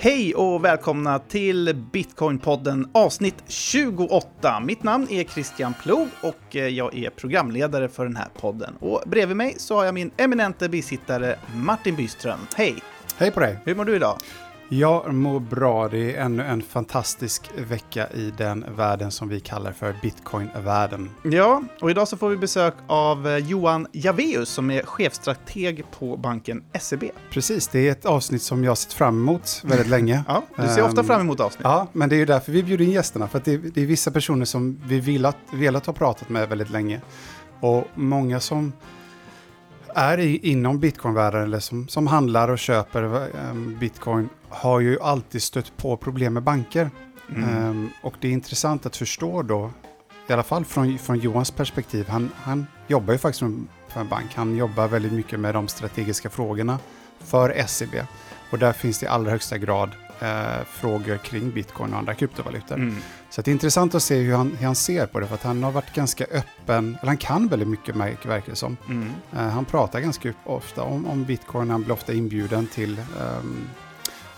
Hej och välkomna till Bitcoinpodden avsnitt 28. Mitt namn är Christian Plog och eh, jag är programledare för den här podden. Och bredvid mig så har jag min eminente bisittare Martin Byström. Hej! Hej på dig! Hur mår du idag? Jag mår bra. Det är ännu en fantastisk vecka i den världen som vi kallar för bitcoin-världen. Ja, och idag så får vi besök av eh, Johan Javeus som är chefstrateg på banken SEB. Precis, det är ett avsnitt som jag sett fram emot väldigt länge. ja, du ser ofta fram emot avsnitt. Ja, men det är ju därför vi bjuder in gästerna. För att det, är, det är vissa personer som vi velat, velat ha pratat med väldigt länge. Och många som är i, inom bitcoinvärlden eller som, som handlar och köper ehm, bitcoin har ju alltid stött på problem med banker. Mm. Ehm, och det är intressant att förstå då, i alla fall från, från Johans perspektiv, han, han jobbar ju faktiskt för- en bank. Han jobbar väldigt mycket med de strategiska frågorna för SEB. Och där finns det i allra högsta grad eh, frågor kring bitcoin och andra kryptovalutor. Mm. Så det är intressant att se hur han, hur han ser på det, för att han har varit ganska öppen, eller han kan väldigt mycket märk- verkar det som. Mm. Eh, han pratar ganska ofta om, om bitcoin, han blir ofta inbjuden till, jag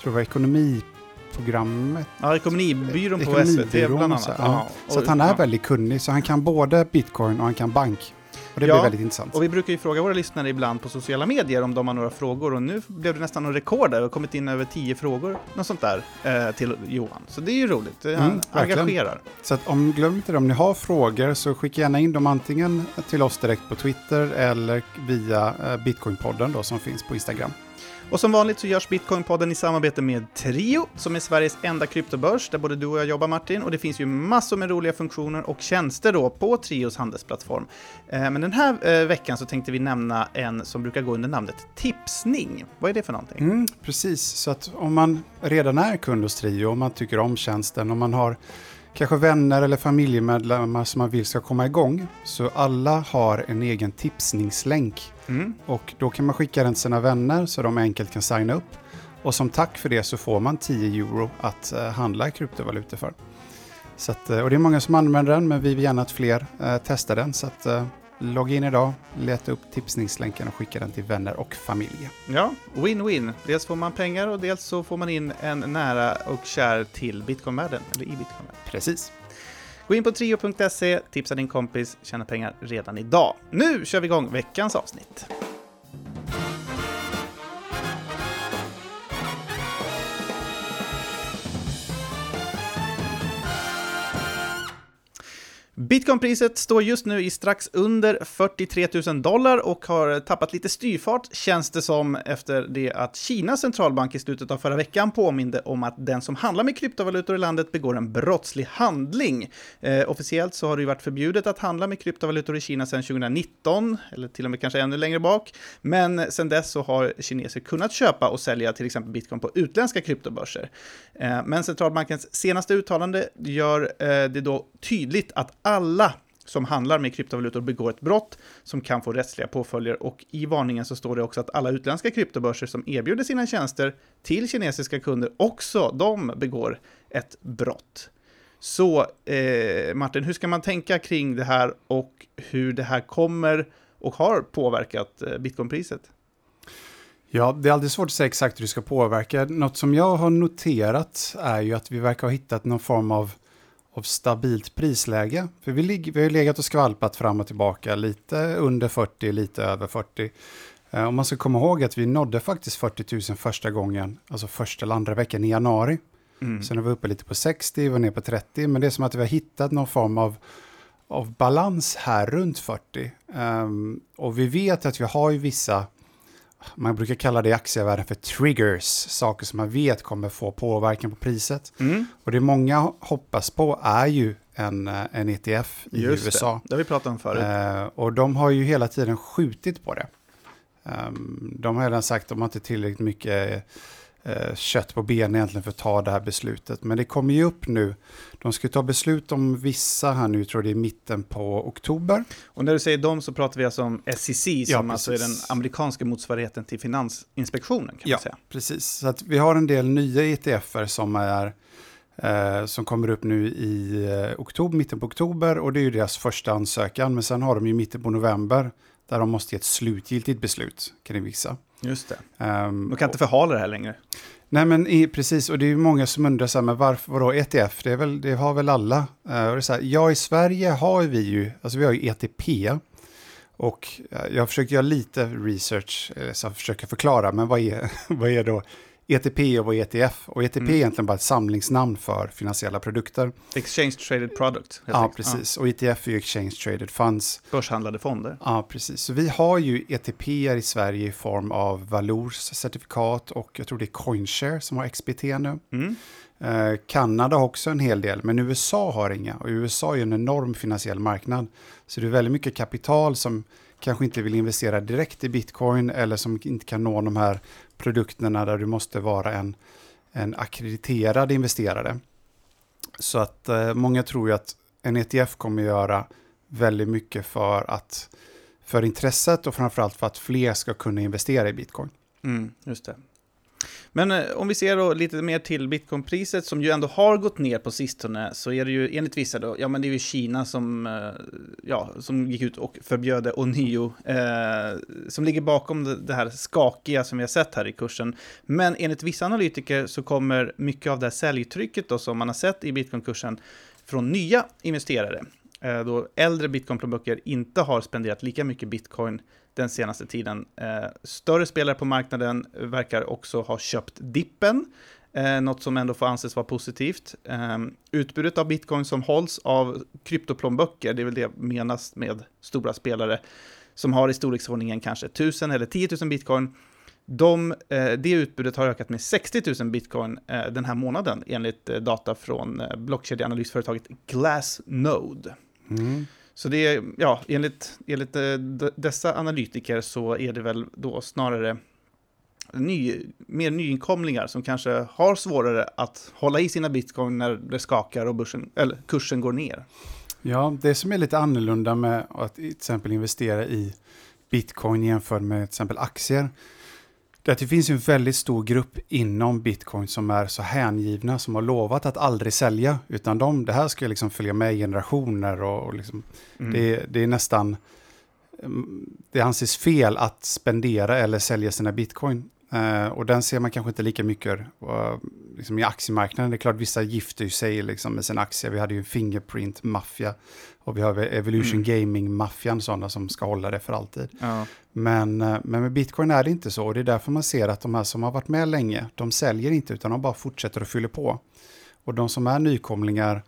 tror det var ekonomiprogrammet Ja, Ekonomibyrån på SVT bland annat. så, ja. Så att han är väldigt kunnig, så han kan både bitcoin och han kan bank. Och det Ja, blir väldigt intressant. Och vi brukar ju fråga våra lyssnare ibland på sociala medier om de har några frågor och nu blev det nästan en rekord där. Det har kommit in över tio frågor, något sånt där, eh, till Johan. Så det är ju roligt. Han Mm, verkligen. engagerar. Så att om, glöm inte det, om ni har frågor så skicka gärna in dem antingen till oss direkt på Twitter eller via eh, Bitcoinpodden då som finns på Instagram. Och som vanligt så görs Bitcoinpodden i samarbete med Trio, som är Sveriges enda kryptobörs, där både du och jag jobbar Martin. Och det finns ju massor med roliga funktioner och tjänster då på Trios handelsplattform. Eh, men den här eh, veckan så tänkte vi nämna en som brukar gå under namnet Tipsning. Vad är det för någonting? Mm, precis, så att om man redan är kund hos Trio, om man tycker om tjänsten, om man har kanske vänner eller familjemedlemmar som man vill ska komma igång, så alla har en egen tipsningslänk. Mm. Och då kan man skicka den till sina vänner så de enkelt kan signa upp. Och som tack för det så får man 10 euro att eh, handla kryptovalutor för. Så att, eh, och det är många som använder den, men vi vill gärna att fler eh, testar den. Så att, eh, logga in idag, leta upp tipsningslänken och skicka den till vänner och familj. Ja, win-win. Dels får man pengar och dels så får man in en nära och kär till bitcoinvärlden, eller i bitcoinvärlden. Precis. Gå in på trio.se, tipsa din kompis, tjäna pengar redan idag. Nu kör vi igång veckans avsnitt. Bitcoinpriset står just nu i strax under 43 000 dollar och har tappat lite styrfart, känns det som, efter det att Kinas centralbank i slutet av förra veckan påminde om att den som handlar med kryptovalutor i landet begår en brottslig handling. Eh, officiellt så har det ju varit förbjudet att handla med kryptovalutor i Kina sedan 2019, eller till och med kanske ännu längre bak. Men sedan dess så har kineser kunnat köpa och sälja till exempel bitcoin på utländska kryptobörser. Eh, men centralbankens senaste uttalande gör eh, det då tydligt att alla som handlar med kryptovalutor begår ett brott som kan få rättsliga påföljder och i varningen så står det också att alla utländska kryptobörser som erbjuder sina tjänster till kinesiska kunder också de begår ett brott. Så eh, Martin, hur ska man tänka kring det här och hur det här kommer och har påverkat eh, bitcoinpriset? Ja, det är alltid svårt att säga exakt hur det ska påverka. Något som jag har noterat är ju att vi verkar ha hittat någon form av, av stabilt prisläge. För vi, lig- vi har ju legat och skvalpat fram och tillbaka, lite under 40, lite över 40. Eh, om man ska komma ihåg att vi nådde faktiskt 40 000 första gången, alltså första eller andra veckan i januari. Mm. Sen var vi uppe lite på 60, vi var ner på 30, men det är som att vi har hittat någon form av, av balans här runt 40. Ehm, och vi vet att vi har ju vissa, man brukar kalla det i aktievärlden för triggers, saker som man vet kommer få påverkan på priset. Mm. Och det många hoppas på är ju en, en ETF i Just USA. det, det vi pratat om förut. Eh, och de har ju hela tiden skjutit på det. Ehm, de har redan sagt att de har inte tillräckligt mycket kött på benen egentligen för att ta det här beslutet. Men det kommer ju upp nu. De ska ta beslut om vissa här nu, jag tror det är i mitten på oktober. Och när du säger dem så pratar vi alltså om SEC som Ja, alltså är den amerikanska motsvarigheten till Finansinspektionen kan man säga. precis. Så att vi har en del nya ETFer som är eh, som kommer upp nu i eh, oktober, mitten på oktober och det är ju deras första ansökan. Men sen har de ju mitten på november där de måste ge ett slutgiltigt beslut kring vissa. Just det. Ehm, De kan inte förhala det här längre. Nej, men i, precis, och det är ju många som undrar så här, men varför, vadå ETF? Det, är väl, det har väl alla? Uh, och det är så här, ja, i Sverige har vi ju, alltså vi har ju ETP. Och uh, jag har försökt göra lite research, så jag försöker förklara, men vad är, vad är då ETP och vad är ETF? Och ETP mm. är egentligen bara ett samlingsnamn för finansiella produkter. Exchange Traded Product. Ja, precis. Ja. Och ETF är ju Exchange Traded Funds. Börshandlade fonder. Ja, precis. Så vi har ju ETP i Sverige i form av Valors certifikat och jag tror det är Coinshare som har XBT nu. Mm. Eh, Kanada har också en hel del, men USA har inga. Och USA är en enorm finansiell marknad. Så det är väldigt mycket kapital som kanske inte vill investera direkt i bitcoin eller som inte kan nå de här produkterna där du måste vara en, en akkrediterad investerare. Så att eh, många tror ju att en ETF kommer göra väldigt mycket för, att, för intresset och framförallt för att fler ska kunna investera i bitcoin. Mm, just det. Men eh, om vi ser då lite mer till bitcoinpriset som ju ändå har gått ner på sistone så är det ju enligt vissa då, ja men det är ju Kina som, eh, ja, som gick ut och förbjöd det ånyo, eh, som ligger bakom det, det, här skakiga som vi har sett här i kursen. Men enligt vissa analytiker så kommer mycket av det här säljtrycket då som man har sett i bitcoinkursen från nya investerare. Eh, då äldre bitcoinplånböcker inte har spenderat lika mycket bitcoin den senaste tiden. Eh, större spelare på marknaden verkar också ha köpt dippen, eh, något som ändå får anses vara positivt. Eh, utbudet av bitcoin som hålls av kryptoplånböcker, det är väl det menas med stora spelare, som har i storleksordningen kanske 1000 eller 10 000 bitcoin. De, eh, det utbudet har ökat med 60 000 bitcoin eh, den här månaden enligt eh, data från eh, blockkedjeanalysföretaget Glassnode. Mm. Så det är, ja, enligt, enligt eh, dessa analytiker så är det väl då snarare ny, mer nyinkomlingar som kanske har svårare att hålla i sina bitcoin när det skakar och börsen, eller kursen går ner. Ja, det som är lite annorlunda med att till exempel investera i bitcoin jämfört med till exempel aktier det, det finns en väldigt stor grupp inom bitcoin som är så hängivna som har lovat att aldrig sälja. Utan de, det här ska liksom följa med generationer och, och liksom, mm. det, det är nästan mm, det anses fel att spendera eller sälja sina bitcoin. Uh, och den ser man kanske inte lika mycket uh, liksom i aktiemarknaden. Det är klart vissa gifter sig liksom med sina aktier. Vi hade ju Fingerprint-maffia och vi har Evolution mm. Gaming-maffian, sådana som ska hålla det för alltid. Ja. Men, uh, men med bitcoin är det inte så och det är därför man ser att de här som har varit med länge, de säljer inte utan de bara fortsätter att fylla på. Och de som är nykomlingar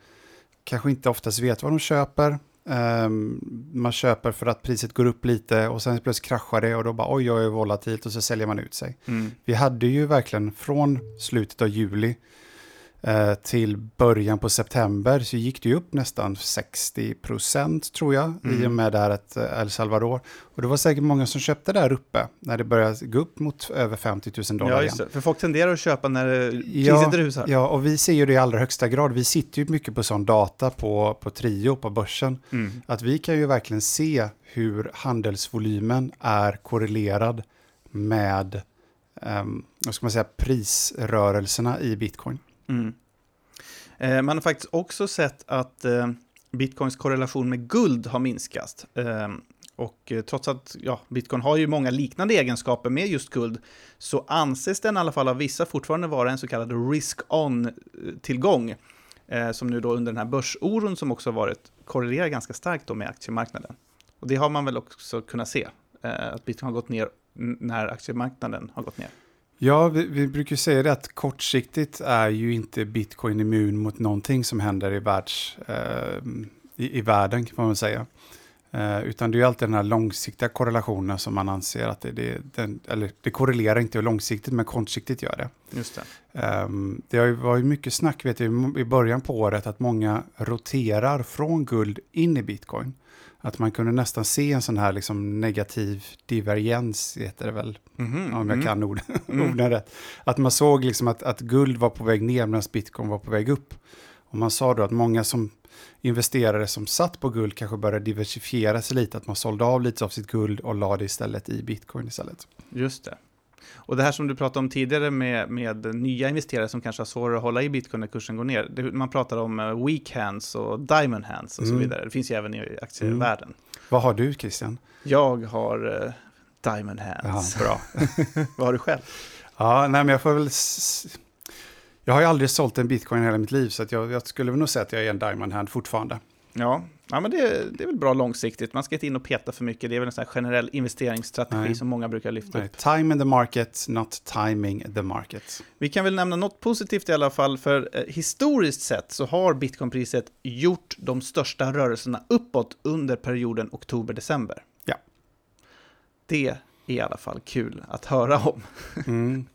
kanske inte oftast vet vad de köper, Um, man köper för att priset går upp lite och sen plötsligt kraschar det och då bara oj, oj, volatilt och så säljer man ut sig. Mm. Vi hade ju verkligen från slutet av juli Eh, till början på september så gick det ju upp nästan 60 procent tror jag mm. i och med det här ett eh, El Salvador. Och det var säkert många som köpte där uppe när det började gå upp mot över 50 000 dollar ja, just det. För folk tenderar att köpa när priset ja, rusar. Ja, och vi ser ju det i allra högsta grad. Vi sitter ju mycket på sån data på, på Trio, på börsen. Mm. Att vi kan ju verkligen se hur handelsvolymen är korrelerad med um, vad ska man säga, prisrörelserna i bitcoin. Mm. Eh, man har faktiskt också sett att eh, bitcoins korrelation med guld har minskat. Eh, och eh, trots att ja, bitcoin har ju många liknande egenskaper med just guld, så anses den i alla fall av vissa fortfarande vara en så kallad risk-on-tillgång. Eh, eh, som nu då under den här börsoron som också varit korrelerar ganska starkt då med aktiemarknaden. Och det har man väl också kunnat se, att bitcoin har gått ner när aktiemarknaden har gått ner. Ja, vi, vi, brukar säga det att kortsiktigt är ju inte bitcoin immun mot någonting som händer i, världs, eh, i, i, världen, kan man säga. Eh, utan det är alltid den här långsiktiga korrelationen som man anser att det, det, den, eller det korrelerar inte långsiktigt, men kortsiktigt gör det. Just det. Eh, det var ju mycket snack vet jag, i början på året att många roterar från guld in i bitcoin. Att man kunde nästan se en sån här liksom negativ divergens, heter det väl, mm -hmm. om jag mm. kan ord, mm. orden rätt. Att man såg liksom att, att guld var på väg ner medan bitcoin var på väg upp. Och man sa då att många som investerare som satt på guld kanske började diversifiera sig lite, att man sålde av lite av sitt guld och la det istället i bitcoin istället. Just det. Och det här som du pratade om tidigare med, med nya investerare som kanske har svårare att hålla i bitcoin när kursen går ner. Det, man pratar om uh, weak hands och diamond hands och mm. så vidare. Det finns ju även i aktievärlden. Mm. Vad har du Christian? Jag har uh, diamond hands. Ja, bra. Vad har du själv? Ja, nej men jag får väl... Jag har ju aldrig sålt en bitcoin i hela mitt liv, så att jag, jag skulle nog säga att jag är en diamond hand fortfarande. Ja, ja men det, det är väl bra långsiktigt. Man ska inte in och peta för mycket. Det är väl en sån generell investeringsstrategi Nej. som många brukar lyfta Nej, Time in the market, not timing the market. Vi kan väl nämna något positivt i alla fall, för eh, historiskt sett så har bitcoinpriset gjort de största rörelserna uppåt under perioden oktober-december. Ja. Det är i alla fall kul att höra om. Mm.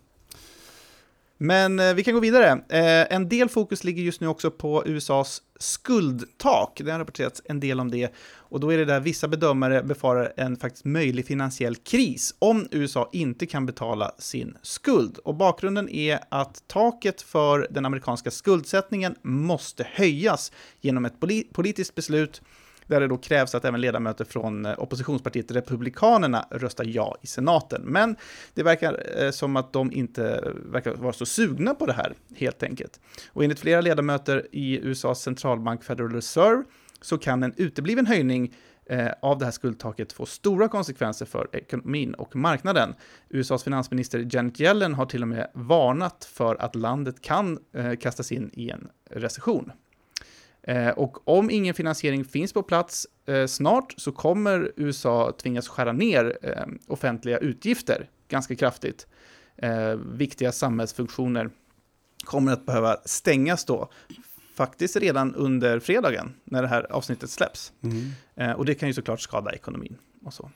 Men eh, vi kan gå vidare. Eh, en del fokus ligger just nu också på USAs skuldtak. Det har rapporterats en del om det. Och då är det där vissa bedömare befarar en faktiskt möjlig finansiell kris om USA inte kan betala sin skuld. Och bakgrunden är att taket för den amerikanska skuldsättningen måste höjas genom ett politiskt beslut där det då krävs att även ledamöter från eh, oppositionspartiet Republikanerna röstar ja i senaten. Men det verkar eh, som att de inte eh, verkar vara så sugna på det här, helt enkelt. Och enligt flera ledamöter i USAs centralbank Federal Reserve så kan en utebliven höjning av det här skuldtaket få stora konsekvenser för ekonomin och marknaden. USAs finansminister Janet Yellen har till och med varnat för att landet kan kastas in i en recession. Eh, och om ingen finansiering finns på plats eh, snart så kommer USA tvingas skära ner eh, offentliga utgifter ganska kraftigt. viktiga samhällsfunktioner kommer att behöva stängas då, faktiskt redan under fredagen när det här avsnittet släpps. Mm. och det kan ju såklart skada ekonomin och så.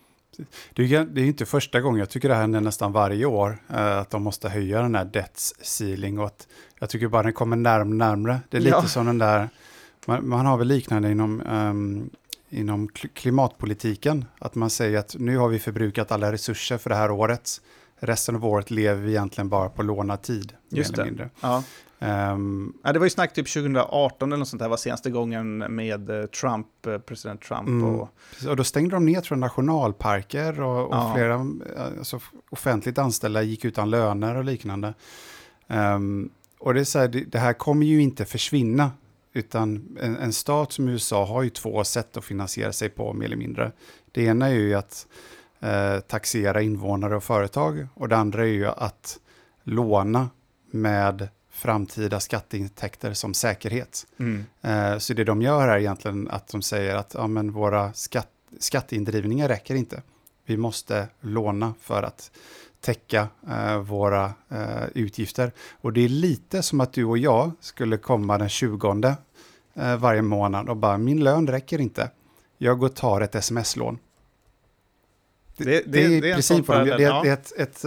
Det är, inte första gången, jag tycker det händer nästan varje år, att de måste höja den här debts ceiling och att jag tycker bara den kommer närmare närmre. Det är lite ja. som den där man, man har väl liknande inom, um, inom klimatpolitiken, att man säger att nu har vi förbrukat alla resurser för det här året. Resten av året lever vi egentligen bara på lånad tid. Just det. Mindre. Ja. Um, ja, det var ju snack typ 2018 eller något sånt där var senaste gången med eh, Trump, eh, president Trump. Mm, och... och då stängde de ner tror jag, nationalparker och, och ja. flera alltså, offentligt anställda gick utan löner och liknande. Um, och det, är så här, det, det, här kommer ju inte försvinna. Utan en, en, stat som USA har ju två sätt att finansiera sig på mer eller mindre. Det ena är ju att eh, taxera invånare och företag och det andra är ju att låna med framtida skatteintäkter som säkerhet. Mm. Eh, så det de gör är egentligen att de säger att ja, men våra skatt, skatteindrivningar räcker inte. Vi måste låna för att täcka eh, våra eh, utgifter. Och det är lite som att du och jag skulle komma den 20 eh, varje månad och bara min lön räcker inte. Jag går och tar ett sms-lån. Det, det, det, är i princip det, det, är ett, ett,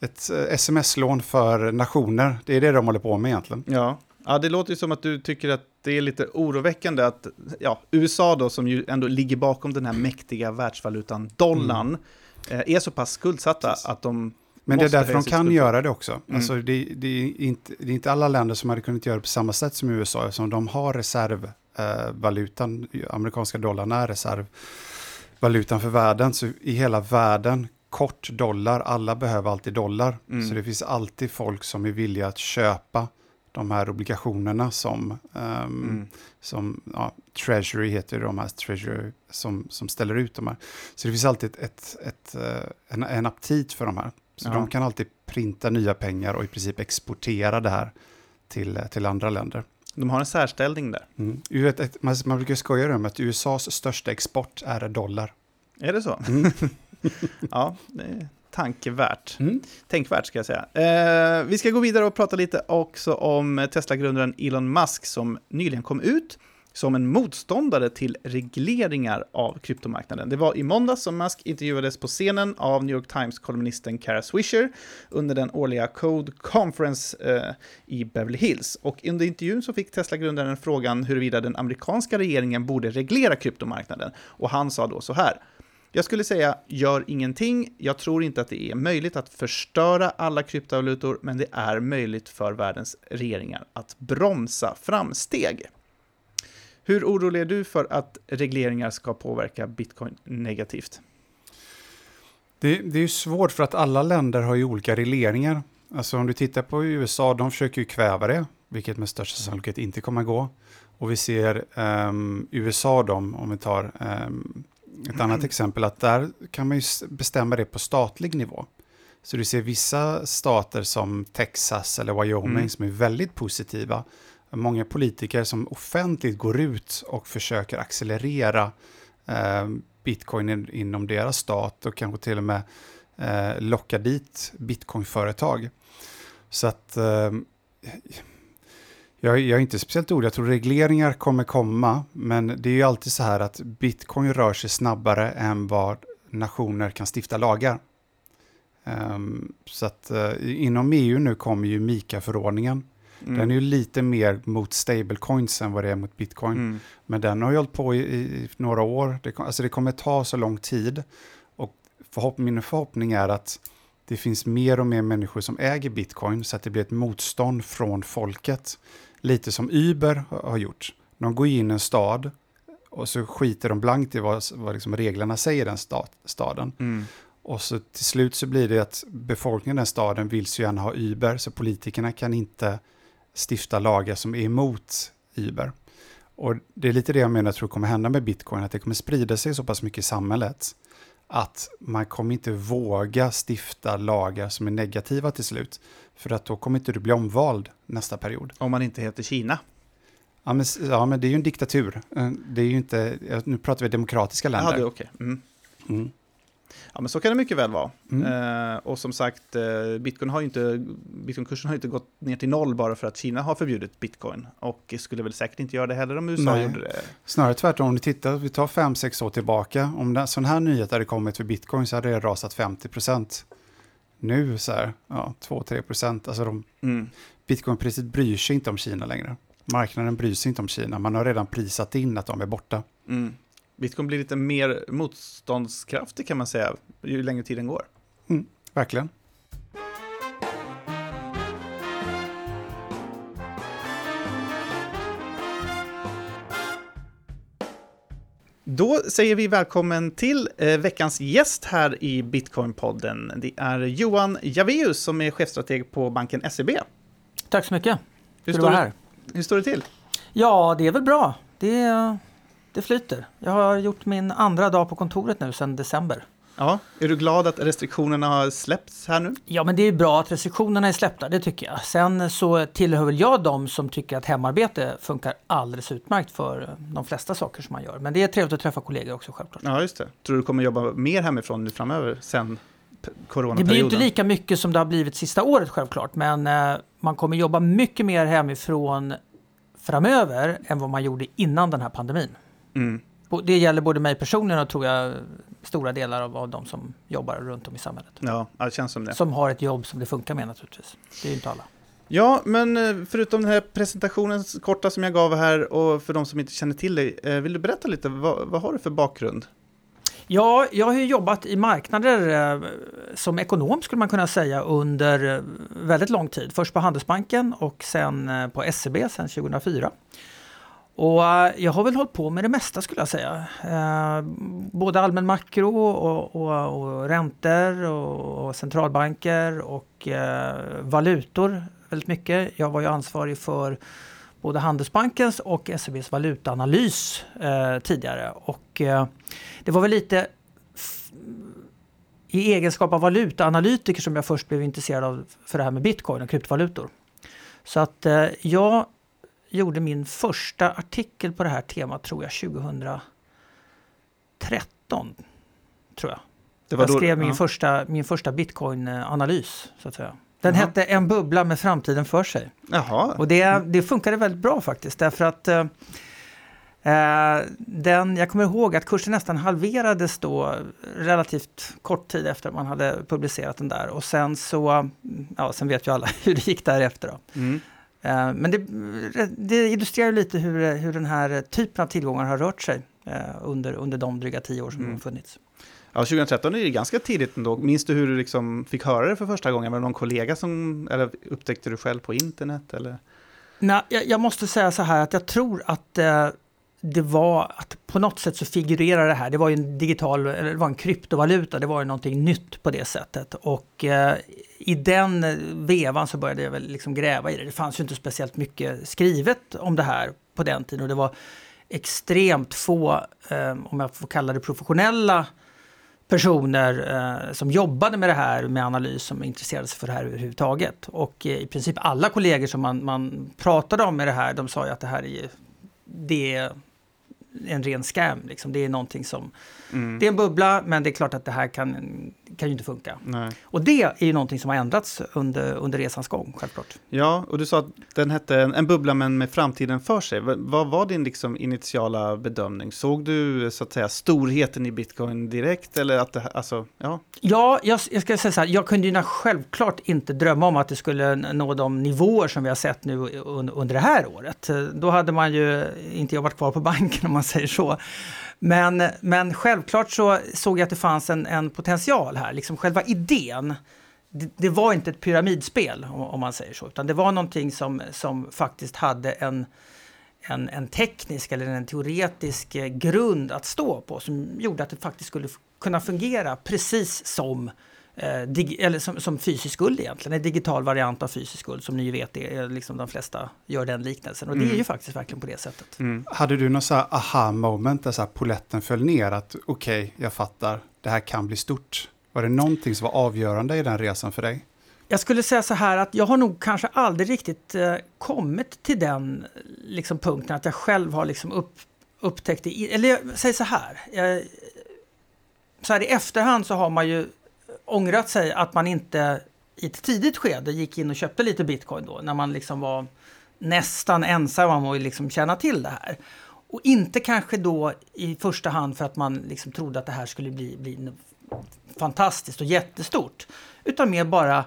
ett, ett sms-lån för nationer. Det är det de håller på med egentligen. Ja. Ja, det låter ju som att du tycker att det är lite oroväckande att ja, USA då, som ju ändå ligger bakom den här mäktiga världsvalutan dollarn, mm Eh, är så pass skuldsatta att de men det är därför de kan göra det också. Mm. Alltså det, det, är inte, det är inte alla länder som hade kunnat göra det på samma sätt som USA, eftersom de har reservvalutan, eh, amerikanska dollarn är reservvalutan för världen. Så i hela världen, kort dollar, alla behöver alltid dollar. Mm. Så det finns alltid folk som är villiga att köpa de här obligationerna som, um, mm. som ja, Treasury heter de här, Treasury som, som ställer ut de här. Så det finns alltid ett, ett, ett eh, en, en aptit för de här. Så ja. de kan alltid printa nya pengar och i princip exportera det här till, till andra länder. De har en särställning där. Mm. Man, man brukar skoja om att USAs största export är dollar. Är det så? Mm. ja, det tankevärt. Mm. Tänkvärt ska jag säga. Eh, vi ska gå vidare och prata lite också om Tesla-grundaren Elon Musk som nyligen kom ut som en motståndare till regleringar av kryptomarknaden. Det var i måndags som Musk intervjuades på scenen av New York Times-kolumnisten Kara Swisher under den årliga Code Conference eh, i Beverly Hills. Och under intervjun så fick Tesla-grundaren frågan huruvida den amerikanska regeringen borde reglera kryptomarknaden. Och han sa då så här. Jag skulle säga, gör ingenting. Jag tror inte att det är möjligt att förstöra alla kryptovalutor, men det är möjligt för världens regeringar att bromsa framsteg. Hur orolig är du för att regleringar ska påverka bitcoin negativt? Det, det är ju svårt för att alla länder har ju olika regleringar. Alltså om du tittar på USA, de försöker ju kväva det, vilket med största sannolikhet inte kommer att gå. Och vi ser um, USA, de, om vi tar um, ett annat exempel, att där kan man ju bestämma det på statlig nivå. Så du ser vissa stater som Texas eller Wyoming Mm. som är väldigt positiva. Många politiker som offentligt går ut och försöker accelerera eh, bitcoin in, inom deras stat och kanske till och med eh, locka dit bitcoinföretag. Så att eh, jag, jag är inte speciellt orolig. Jag tror regleringar kommer komma, men det är ju alltid så här att bitcoin rör sig snabbare än vad nationer kan stifta lagar. Ehm, så att eh, inom EU nu kommer ju MIKA-förordningen. Mm. Den är ju lite mer mot stablecoins än vad det är mot bitcoin. Mm. Men den har ju hållit på i, i några år. Det, alltså det kommer ta så lång tid. Och förhopp, min förhoppning är att det finns mer och mer människor som äger bitcoin så att det blir ett motstånd från folket. Lite som Uber har gjort. De går in i en stad och så skiter de blankt i vad, vad liksom reglerna säger i den stad, staden. Mm. Och så till slut så blir det att befolkningen i den staden vill så gärna ha Uber, så politikerna kan inte stifta lagar som är emot Uber. Och det är lite det jag menar tror kommer hända med bitcoin, att det kommer sprida sig så pass mycket i samhället att man kommer inte våga stifta lagar som är negativa till slut. För att då kommer inte du bli omvald nästa period. Om man inte heter Kina. Ja men, ja, men det är ju en diktatur. Eh, Det är ju inte, nu pratar vi demokratiska Ja, länder. det är okej. Mm. Mm. Ja, men så kan det mycket väl vara. Mm. Eh, och som sagt, eh, Bitcoin har inte, Bitcoinkursen har inte gått ner till noll bara för att Kina har förbjudit Bitcoin. Och skulle väl säkert inte göra det heller om USA Nej. gjorde det. Snarare tvärtom, om ni tittar, vi tar fem sex år tillbaka, om en sån här nyhet hade kommit för bitcoin så hade det rasat 50%. Nu så här, ja, 2-3%. Alltså de, Mm. bitcoinpriset bryr sig inte om Kina längre. Marknaden bryr sig inte om Kina, man har redan prisat in att de är borta. Mm. Bitcoin blir lite mer motståndskraftig kan man säga, ju längre tiden går. Verkligen. Då säger vi välkommen till eh, veckans gäst här i Bitcoinpodden. Det är Johan Javeus som är chefstrateg på banken SEB. Tack så mycket. Hur står, det, här. hur står det till? Ja, det är väl bra. Det, det flyter. Jag har gjort min andra dag på kontoret nu sedan december. Ja, är du glad att restriktionerna har släppts här nu? Ja, men det är bra att restriktionerna är släppta, det tycker jag. Sen så tillhör väl jag de som tycker att hemarbete funkar alldeles utmärkt för de flesta saker som man gör. Men det är trevligt att träffa kollegor också självklart. Ja, just det. Tror du kommer jobba mer hemifrån nu framöver sen Det blir inte lika mycket som det har blivit sista året självklart, men eh, man kommer jobba mycket mer hemifrån framöver än vad man gjorde innan den här pandemin. Mm. Det gäller både mig personligen och tror jag stora delar av, av de som jobbar runt om i samhället. Ja, det känns som det. Som har ett jobb som det funkar med naturligtvis. Det är ju inte alla. Ja, men eh, förutom den här presentationen korta som jag gav här och för de som inte känner till dig, eh, vill du berätta lite, vad, vad har du för bakgrund? Ja, jag har ju jobbat i marknader eh, som ekonom skulle man kunna säga under väldigt lång tid. Först på Handelsbanken och sen på SEB sen 2004. Och eh, jag har väl hållit på med det mesta skulle jag säga. Eh, både allmän makro och, och, och räntor och, och centralbanker och eh, valutor väldigt mycket. Jag var ju ansvarig för både Handelsbankens och SEBs valutaanalys eh, tidigare. Och eh, det var väl lite i egenskap av valutaanalytiker som jag först blev intresserad av för det här med bitcoin och kryptovalutor. Så att eh, jag gjorde min första artikel på det här temat tror jag 2013. Tror jag. Jag då- skrev min ja. första, min första bitcoin-analys. Så att säga. Den Jaha. hette En bubbla med framtiden för sig. Jaha, Och det, det funkade väldigt bra faktiskt därför att eh, eh, den, jag kommer ihåg att kursen nästan halverades då relativt kort tid efter man hade publicerat den där och sen så, ja sen vet ju alla hur det gick därefter då. mm. Eh, men det, det illustrerar lite hur, hur den här typen av tillgångar har rört sig eh, under, under de dryga tio år som Mm. de har funnits. ja, 2013 är ju ganska tidigt ändå. Minns du hur du liksom fick höra det för första gången? Var det någon kollega som, eller upptäckte du själv på internet? Eller? Nej, jag, jag måste säga så här att jag tror att eh, det var att på något sätt så figurerar det här. Det var ju en digital, eller det var en kryptovaluta. Det var ju någonting nytt på det sättet. Och eh, i den vevan så började jag väl liksom gräva i det. Det fanns ju inte speciellt mycket skrivet om det här på den tiden. Och det var extremt få, eh, om jag får kalla det professionella personer eh, som jobbade med det här med analys som intresserade sig för det här överhuvudtaget. Och eh, i princip alla kollegor som man, man pratade om med det här, de sa ju att det här är, det är en ren scam. Liksom. Det är någonting som... Mm. Det är en bubbla, men det är klart att det här kan, kan ju inte funka. Nej. Och det är ju någonting som har ändrats under, under resans gång, självklart. Ja, och du sa att den hette en, bubbla men med framtiden för sig. V vad var din liksom initiala bedömning? Såg du så att säga storheten i bitcoin direkt? Eller att det, alltså, ja. Ja, jag, jag ska säga så här, jag kunde ju självklart inte drömma om att det skulle nå de nivåer som vi har sett nu under det här året. Då hade man ju inte jobbat kvar på banken om man säger så. Men, men självklart så såg jag att det fanns en, en potential här, liksom själva idén. Det, det, var inte ett pyramidspel om, om, man säger så, utan det var någonting som, som faktiskt hade en, en, en teknisk eller en teoretisk eh, grund att stå på som gjorde att det faktiskt skulle kunna fungera precis som eh, eller som, som fysisk guld egentligen, en digital variant av fysisk guld som ni vet är liksom de flesta gör den liknelsen och mm. det är ju mm. faktiskt verkligen på det sättet. Mm. Hade du någon så här aha moment där så här poletten föll ner att okej, okay, jag fattar, det här kan bli stort. Var det någonting som var avgörande i den resan för dig? Jag skulle säga så här att jag har nog kanske aldrig riktigt eh, kommit till den liksom, punkten att jag själv har liksom upp, upptäckt det. Eller jag säger så här. Jag, så här i efterhand så har man ju ångrat sig att man inte i ett tidigt skede gick in och köpte lite bitcoin då, när man liksom var nästan ensam om att liksom känna till det här. Och inte kanske då i första hand för att man liksom trodde att det här skulle bli, bli fantastiskt och jättestort, utan mer bara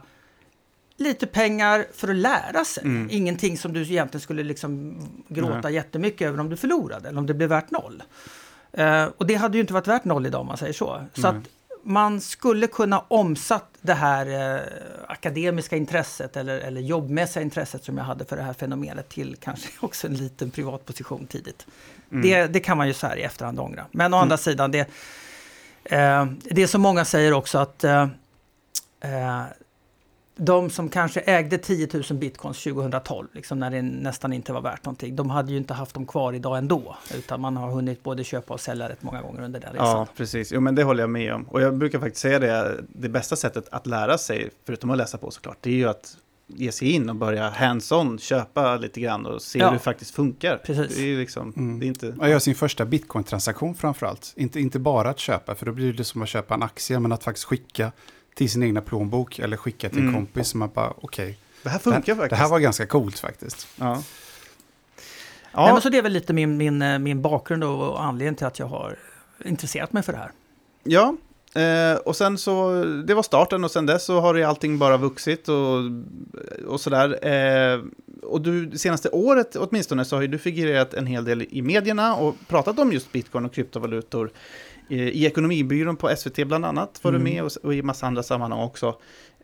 lite pengar för att lära sig. Mm. Ingenting som du egentligen skulle liksom gråta Nej. jättemycket över om du förlorade eller om det blev värt noll. Uh, och det hade ju inte varit värt noll idag om man säger så. Så man skulle kunna omsatt det här eh, akademiska intresset eller, eller jobbmässiga intresset som jag hade för det här fenomenet till kanske också en liten privat position tidigt. Mm. Det, det kan man ju så här i efterhand ångra. Men å mm. andra sidan, det, eh, det är som många säger också att eh, eh de som kanske ägde 10 000 bitcoins 2012, liksom när det nästan inte var värt någonting, de hade ju inte haft dem kvar idag ändå. Utan man har hunnit både köpa och sälja rätt många gånger under den resan. Ja, precis. Jo, men det håller jag med om. Och jag brukar faktiskt säga det, det bästa sättet att lära sig, förutom att läsa på såklart, det är ju att ge sig in och börja hands-on, köpa lite grann och se ja. hur det faktiskt funkar. Precis. Det är liksom, mm. det är inte... Och göra sin första bitcoin-transaktion framförallt. Inte, inte bara att köpa, för då blir det som att köpa en aktie, men att faktiskt skicka till sin egna plånbok eller skicka till en mm. kompis som man bara, okej. Okay, det här funkar det, faktiskt. Det här var ganska coolt faktiskt. Ja. Ja. Nej, men så det är väl lite min, min, eh, min bakgrund och anledningen till att jag har intresserat mig för det här. Ja, eh, och sen så, det var starten och sen dess så har det allting bara vuxit och, och sådär. Eh, och du, det senaste året åtminstone så har ju du figurerat en hel del i medierna och pratat om just bitcoin och kryptovalutor i Ekonomibyrån på SVT bland annat var mm. du med och, och i massa andra sammanhang också.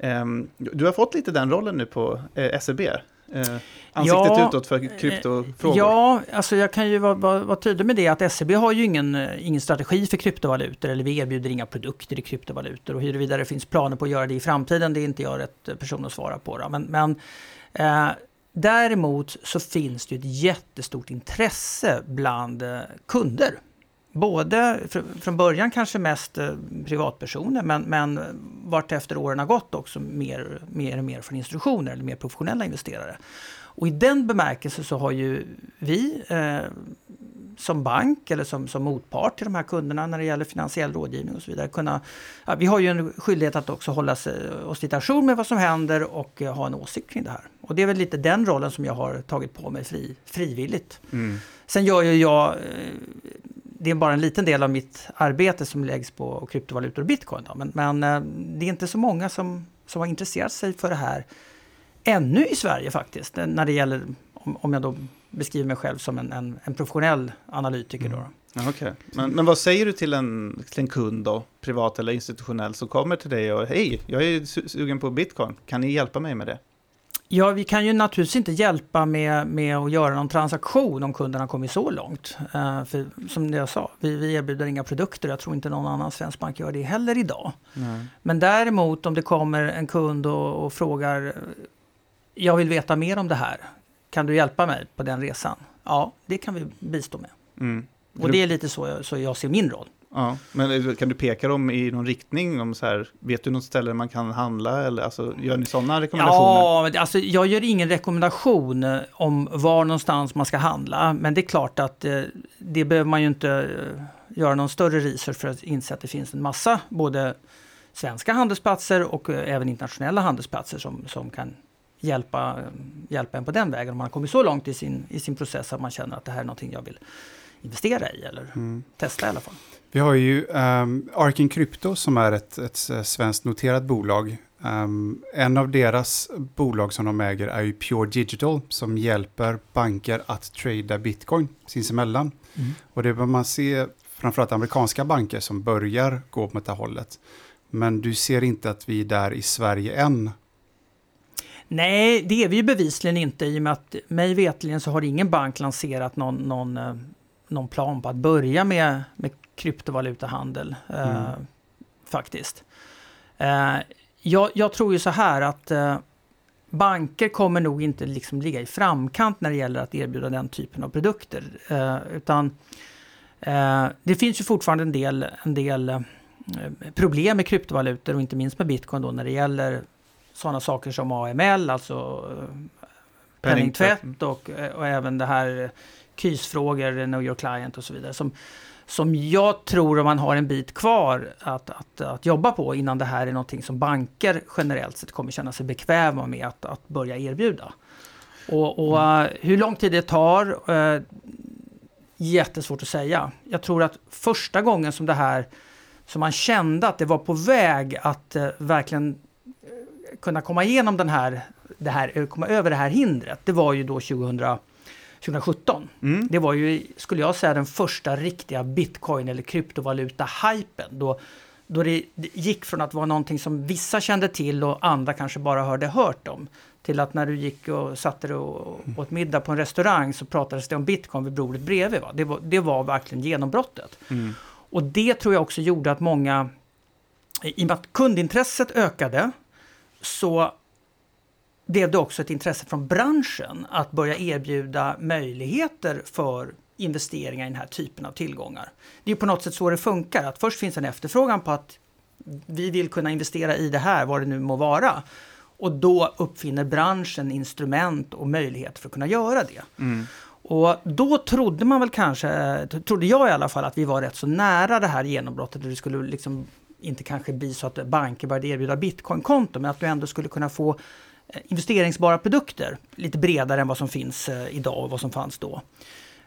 Um, du har fått lite den rollen nu på eh, SEB. Eh, ansiktet ja, utåt för kryptofrågor. Ja, alltså jag kan ju vara, vara, vara tydlig med det att SEB har ju ingen, ingen strategi för kryptovalutor eller vi erbjuder inga produkter i kryptovalutor och huruvida det finns planer på att göra det i framtiden det är inte jag rätt person att svara på. Då. Men, men eh, däremot så finns det ett jättestort intresse bland eh, kunder både från början kanske mest eh, privatpersoner men, men vart efter åren har gått också mer, mer och mer från institutioner eller mer professionella investerare. Och i den bemärkelsen så har ju vi eh, som bank eller som, som motpart till de här kunderna när det gäller finansiell rådgivning och så vidare. Kunna, ja, vi har ju en skyldighet att också hålla oss lite ajour med vad som händer och eh, ha en åsikt kring det här. Och det är väl lite den rollen som jag har tagit på mig fri, frivilligt. Mm. Sen gör ju jag eh, det är bara en liten del av mitt arbete som läggs på kryptovalutor och bitcoin. Då. Men, men eh, det är inte så många som, som har intresserat sig för det här ännu i Sverige faktiskt. Eh, när det gäller, om, om jag då beskriver mig själv som en, en, en professionell analytiker. Mm. Då. Ja, okay. men, men vad säger du till en, till en kund då, privat eller institutionell, som kommer till dig och hej, jag är sugen på bitcoin, kan ni hjälpa mig med det? Ja, vi kan ju naturligtvis inte hjälpa med, med att göra någon transaktion om kunden har kommit så långt. Uh, för som jag sa, vi, vi erbjuder inga produkter. Jag tror inte någon annan svensk bank gör det heller idag. Nej. Men däremot om det kommer en kund och, och, frågar jag vill veta mer om det här. Kan du hjälpa mig på den resan? Ja, det kan vi bistå med. Mm. Och det är lite så jag, så jag ser min roll. Ja, men kan du peka dem i någon riktning? Om så här, vet du något ställe man kan handla? Eller alltså, gör ni sådana rekommendationer? Ja, alltså, jag gör ingen rekommendation eh, om var någonstans man ska handla. Men det är klart att eh, det behöver man ju inte eh, göra någon större research för att inse att det finns en massa både svenska handelsplatser och eh, även internationella handelsplatser som, som kan hjälpa, hjälpa en på den vägen. Om man har kommit så långt i sin, i sin process att man känner att det här är någonting jag vill investera i eller mm. testa i alla fall. Vi har ju um, Arkin Crypto som är ett, ett svenskt noterat bolag. Um, en av deras bolag som de äger är ju Pure Digital som hjälper banker att trada bitcoin sinsemellan. Mm. Och det bör man se framförallt amerikanska banker som börjar gå mot det hållet. Men du ser inte att vi är där i Sverige än? Nej, det är vi ju bevisligen inte i och med att mig vetligen så har ingen bank lanserat någon, någon, eh, någon plan på att börja med, med kryptovalutahandel. Eh, mm. Eh, faktiskt. Eh, jag, jag, tror ju så här att eh, banker kommer nog inte liksom ligga i framkant när det gäller att erbjuda den typen av produkter. Eh, utan det finns ju fortfarande en del, en del problem med kryptovalutor och inte minst med bitcoin då när det gäller sådana saker som AML, alltså penningtvätt och, och även det här KYS-frågor, Know Your Client och så vidare. Som, som jag tror man har en bit kvar att, att, att jobba på innan det här är någonting som banker generellt sett kommer känna sig bekväma med att, att börja erbjuda. Och, och mm. hur lång tid det tar, eh, jättesvårt att säga. Jag tror att första gången som det här, som man kände att det var på väg att eh, verkligen eh, kunna komma igenom den här, det här, komma över det här hindret, det var ju då 2000 2017. Mm. Det var ju, skulle jag säga, den första riktiga bitcoin eller kryptovaluta-hypen. Då, då det gick från att vara någonting som vissa kände till och andra kanske bara hörde hört om. Till att när du gick och satte dig och åt middag på en restaurang så pratades det om bitcoin vid bordet bredvid. Va? Det, var, det var verkligen genombrottet. Mm. Och det tror jag också gjorde att många, i och med att kundintresset ökade, så blev det också ett intresse från branschen att börja erbjuda möjligheter för investeringar i den här typen av tillgångar. Det är på något sätt så det funkar, att först finns en efterfrågan på att vi vill kunna investera i det här, vad det nu må vara. Och då uppfinner branschen instrument och möjligheter för att kunna göra det. Mm. Och då trodde man väl kanske, trodde jag i alla fall, att vi var rätt så nära det här genombrottet. Det skulle liksom inte kanske bli så att banker började erbjuda bitcoinkonto, men att du ändå skulle kunna få investeringsbara produkter. Lite bredare än vad som finns eh, idag och vad som fanns då.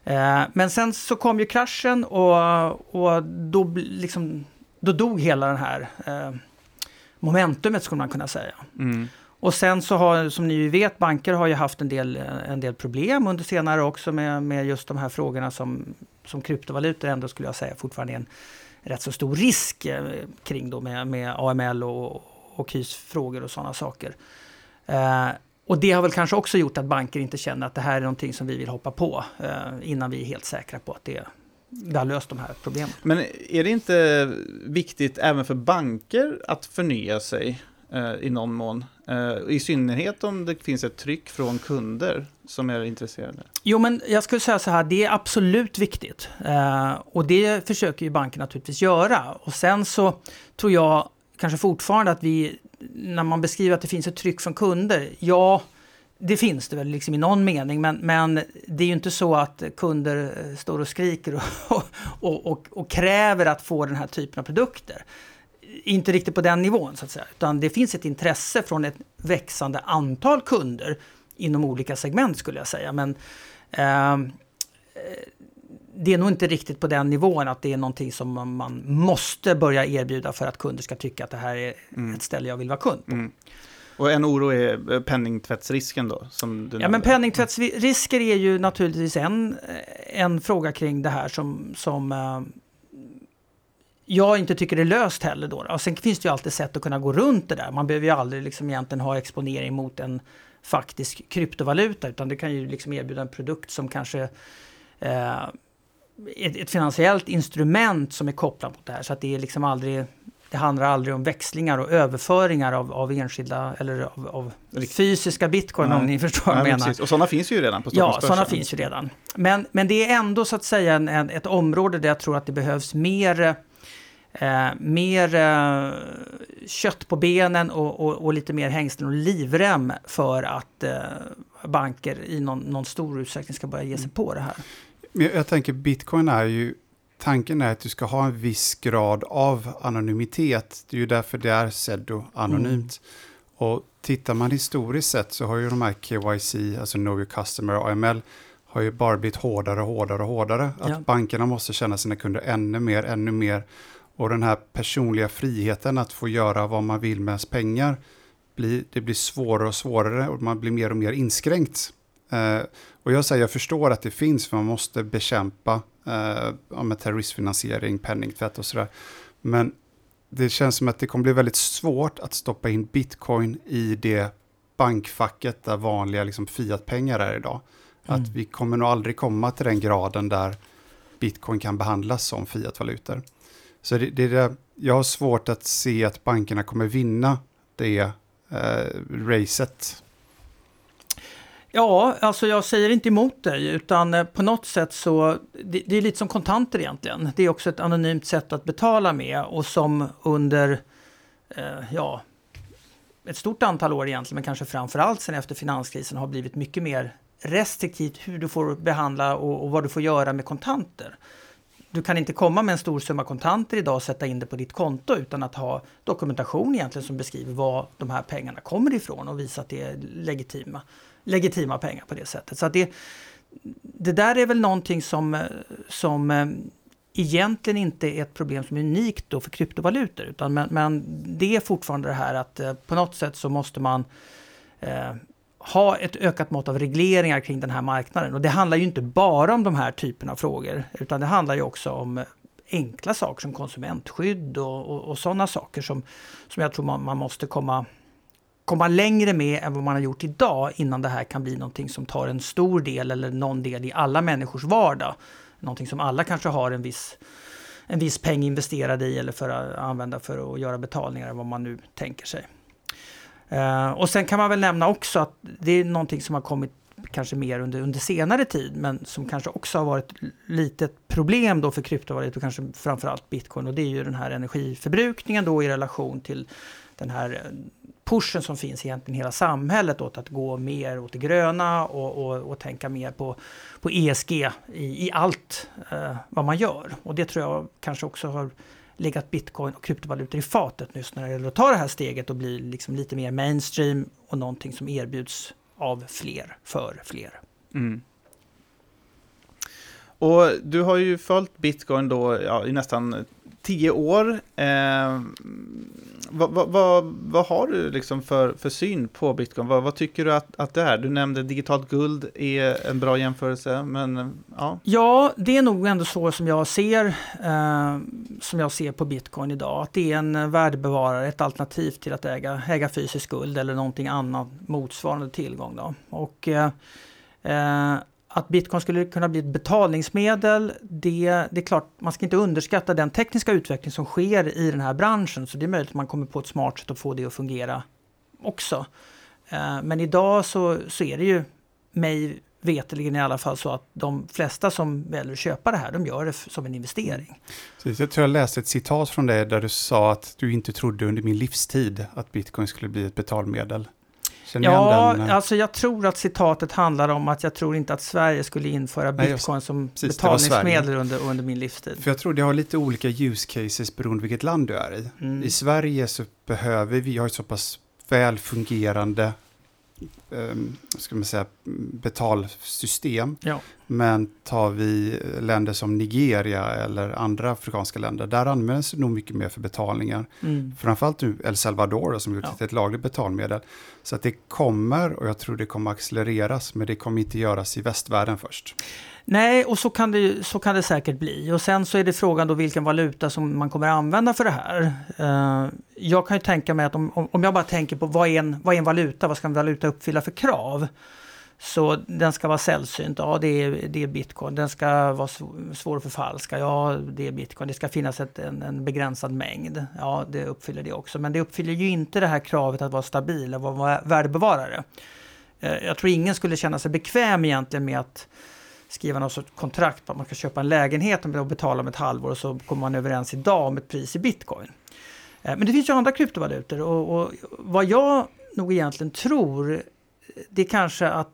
Eh, men sen så kom ju kraschen och, och då, liksom, då dog hela den här momentumet skulle man kunna säga. Mm. Och sen så har, som ni ju vet, banker har ju haft en del, en del problem under senare också med, med just de här frågorna som, som kryptovalutor ändå skulle jag säga fortfarande är en rätt så stor risk kring då med, med AML och, och KYS-frågor och sådana saker. Eh, och det har väl kanske också gjort att banker inte känner att det här är någonting som vi vill hoppa på eh, innan vi är helt säkra på att det, det har löst de här problemen. Men är det inte viktigt även för banker att förnya sig eh, i någon mån? I synnerhet om det finns ett tryck från kunder som är intresserade. Jo, men jag skulle säga så här, det är absolut viktigt. Och det försöker ju banken naturligtvis göra. Och sen så tror jag kanske fortfarande att vi när man beskriver att det finns ett tryck från kunder, ja, det finns det väl liksom i någon mening, men, men det är ju inte så att kunder eh, står och skriker och, och, och, och, kräver att få den här typen av produkter. Inte riktigt på den nivån, så att säga. Utan det finns ett intresse från ett växande antal kunder inom olika segment, skulle jag säga. Men eh, det är nog inte riktigt på den nivån att det är någonting som man måste börja erbjuda för att kunder ska tycka att det här är mm. ett ställe jag vill vara kund på. Mm. Och en oro är eh, penningtvättsrisken då? Som du ja, men penningtvättsrisker är ju naturligtvis en, eh, en fråga kring det här som, som uh, jag inte tycker är löst heller. Då. Och sen finns det ju alltid sätt att kunna gå runt det där. Man behöver ju aldrig liksom egentligen ha exponering mot en faktisk kryptovaluta, utan det kan ju liksom erbjuda en produkt som kanske uh, ett, ett, finansiellt instrument som är kopplat mot det här. Så att det är liksom aldrig det handlar aldrig om växlingar och överföringar av, av enskilda eller av, av fysiska bitcoin Nej. om ni förstår vad jag menar. Precis. Och sådana finns ju redan på Ja, sådana finns ju redan. Men, men det är ändå så att säga en, en, ett område där jag tror att det behövs mer eh, mer eh, kött på benen och, och, och, lite mer hängslen och livrem för att eh, banker i någon, någon, stor utsträckning ska börja ge sig mm. på det här. Jag, jag tänker bitcoin är ju tanken är att du ska ha en viss grad av anonymitet. Det är ju därför det är seddo anonymt. Mm. Och tittar man historiskt sett så har ju de här KYC, alltså Know Your Customer och AML, har ju bara blivit hårdare och hårdare och hårdare. Att ja. bankerna måste känna sina kunder ännu mer, ännu mer. Och den här personliga friheten att få göra vad man vill med ens pengar, blir, det blir svårare och svårare och man blir mer och mer inskränkt. Eh, och jag säger, jag förstår att det finns, för man måste bekämpa eh, med terroristfinansiering, penningtvätt och sådär. Men det känns som att det kommer bli väldigt svårt att stoppa in bitcoin i det bankfacket där vanliga liksom, fiatpengar är idag. Mm. Att vi kommer nog aldrig komma till den graden där bitcoin kan behandlas som fiatvalutor. Så det, det, det, jag har svårt att se att bankerna kommer vinna det eh, racet. Ja, alltså jag säger inte emot dig, utan eh, på något sätt så, det, det, är lite som kontanter egentligen. Det är också ett anonymt sätt att betala med och som under, eh, ja, ett stort antal år egentligen, men kanske framförallt sen efter finanskrisen har blivit mycket mer restriktivt hur du får behandla och, och vad du får göra med kontanter du kan inte komma med en stor summa kontanter idag och sätta in det på ditt konto utan att ha dokumentation egentligen som beskriver var de här pengarna kommer ifrån och visa att det är legitima, legitima pengar på det sättet. Så att det, det där är väl någonting som, som eh, egentligen inte är ett problem som är unikt då för kryptovalutor. Utan, men, men det är fortfarande det här att eh, på något sätt så måste man eh, ha ett ökat mått av regleringar kring den här marknaden. Och det handlar ju inte bara om de här typerna av frågor, utan det handlar ju också om enkla saker som konsumentskydd och, och, och sådana saker som, som jag tror man, man, måste komma, komma längre med än vad man har gjort idag innan det här kan bli någonting som tar en stor del eller någon del i alla människors vardag. Någonting som alla kanske har en viss, en viss peng investerad i eller för att använda för att göra betalningar, vad man nu tänker sig. Uh, och sen kan man väl nämna också att det är någonting som har kommit kanske mer under, under senare tid, men som kanske också har varit lite problem då för kryptovalutor, kanske framförallt bitcoin, och det är ju den här energiförbrukningen då i relation till den här eh, pushen som finns egentligen i hela samhället åt att gå mer åt det gröna och, och, och tänka mer på, på ESG i, i allt eh, vad man gör. Och det tror jag kanske också har legat bitcoin och kryptovalutor i fatet nyss när det gäller att ta det här steget och bli liksom lite mer mainstream och någonting som erbjuds av fler för fler. Mm. Och du har ju följt bitcoin då ja, i nästan tio år. Eh, vad, vad, vad, vad, har du liksom för, för syn på bitcoin? Vad, vad, tycker du att, att det är? Du nämnde digitalt guld är en bra jämförelse, men eh, ja. Ja, det är nog ändå så som jag ser, eh, som jag ser på bitcoin idag. Att det är en värdebevarare, ett alternativ till att äga, äga fysisk guld eller någonting annat motsvarande tillgång. Då. Och, eh, eh att bitcoin skulle kunna bli ett betalningsmedel, det, det är klart, man ska inte underskatta den tekniska utveckling som sker i den här branschen. Så det är möjligt att man kommer på ett smart sätt att få det att fungera också. Eh, men idag så, så är det ju mig veteligen i alla fall så att de flesta som väljer att köpa det här, de gör det som en investering. jag tror jag läste ett citat från dig där du sa att du inte trodde under min livstid att bitcoin skulle bli ett betalmedel. Känner ja, den, eh? alltså jag tror att citatet handlar om att jag tror inte att Sverige skulle införa bitcoin Nej, som precis, betalningsmedel under, under min livstid. För jag tror det har lite olika use cases beroende vilket land du är i. Mm. I Sverige så behöver vi ha ett så pass väl fungerande ska man säga, betalsystem. Ja. Men tar vi länder som Nigeria eller andra afrikanska länder, där används det nog mycket mer för betalningar. Mm. Framförallt nu El Salvador som gjort ja. till ett lagligt betalmedel. Så att det kommer, och jag tror det kommer accelereras, men det kommer inte göras i västvärlden först. Nej, och så kan, det, så kan det säkert bli. Och sen så är det frågan då vilken valuta som man kommer använda för det här. Eh, jag kan ju tänka mig att om, om jag bara tänker på vad är, en, vad är en valuta, vad ska en valuta uppfylla för krav? Så den ska vara sällsynt, ja det är, det är bitcoin. Den ska vara svår att förfalska, ja det är bitcoin. Det ska finnas ett, en, en, begränsad mängd, ja det uppfyller det också. Men det uppfyller ju inte det här kravet att vara stabil och vara värdebevarare. Eh, jag tror ingen skulle känna sig bekväm egentligen med att skriva något sorts kontrakt på att man ska köpa en lägenhet och betala om ett halvår och så kommer man överens idag om ett pris i bitcoin. Eh, men det finns ju andra kryptovalutor och, och vad jag nog egentligen tror det är kanske att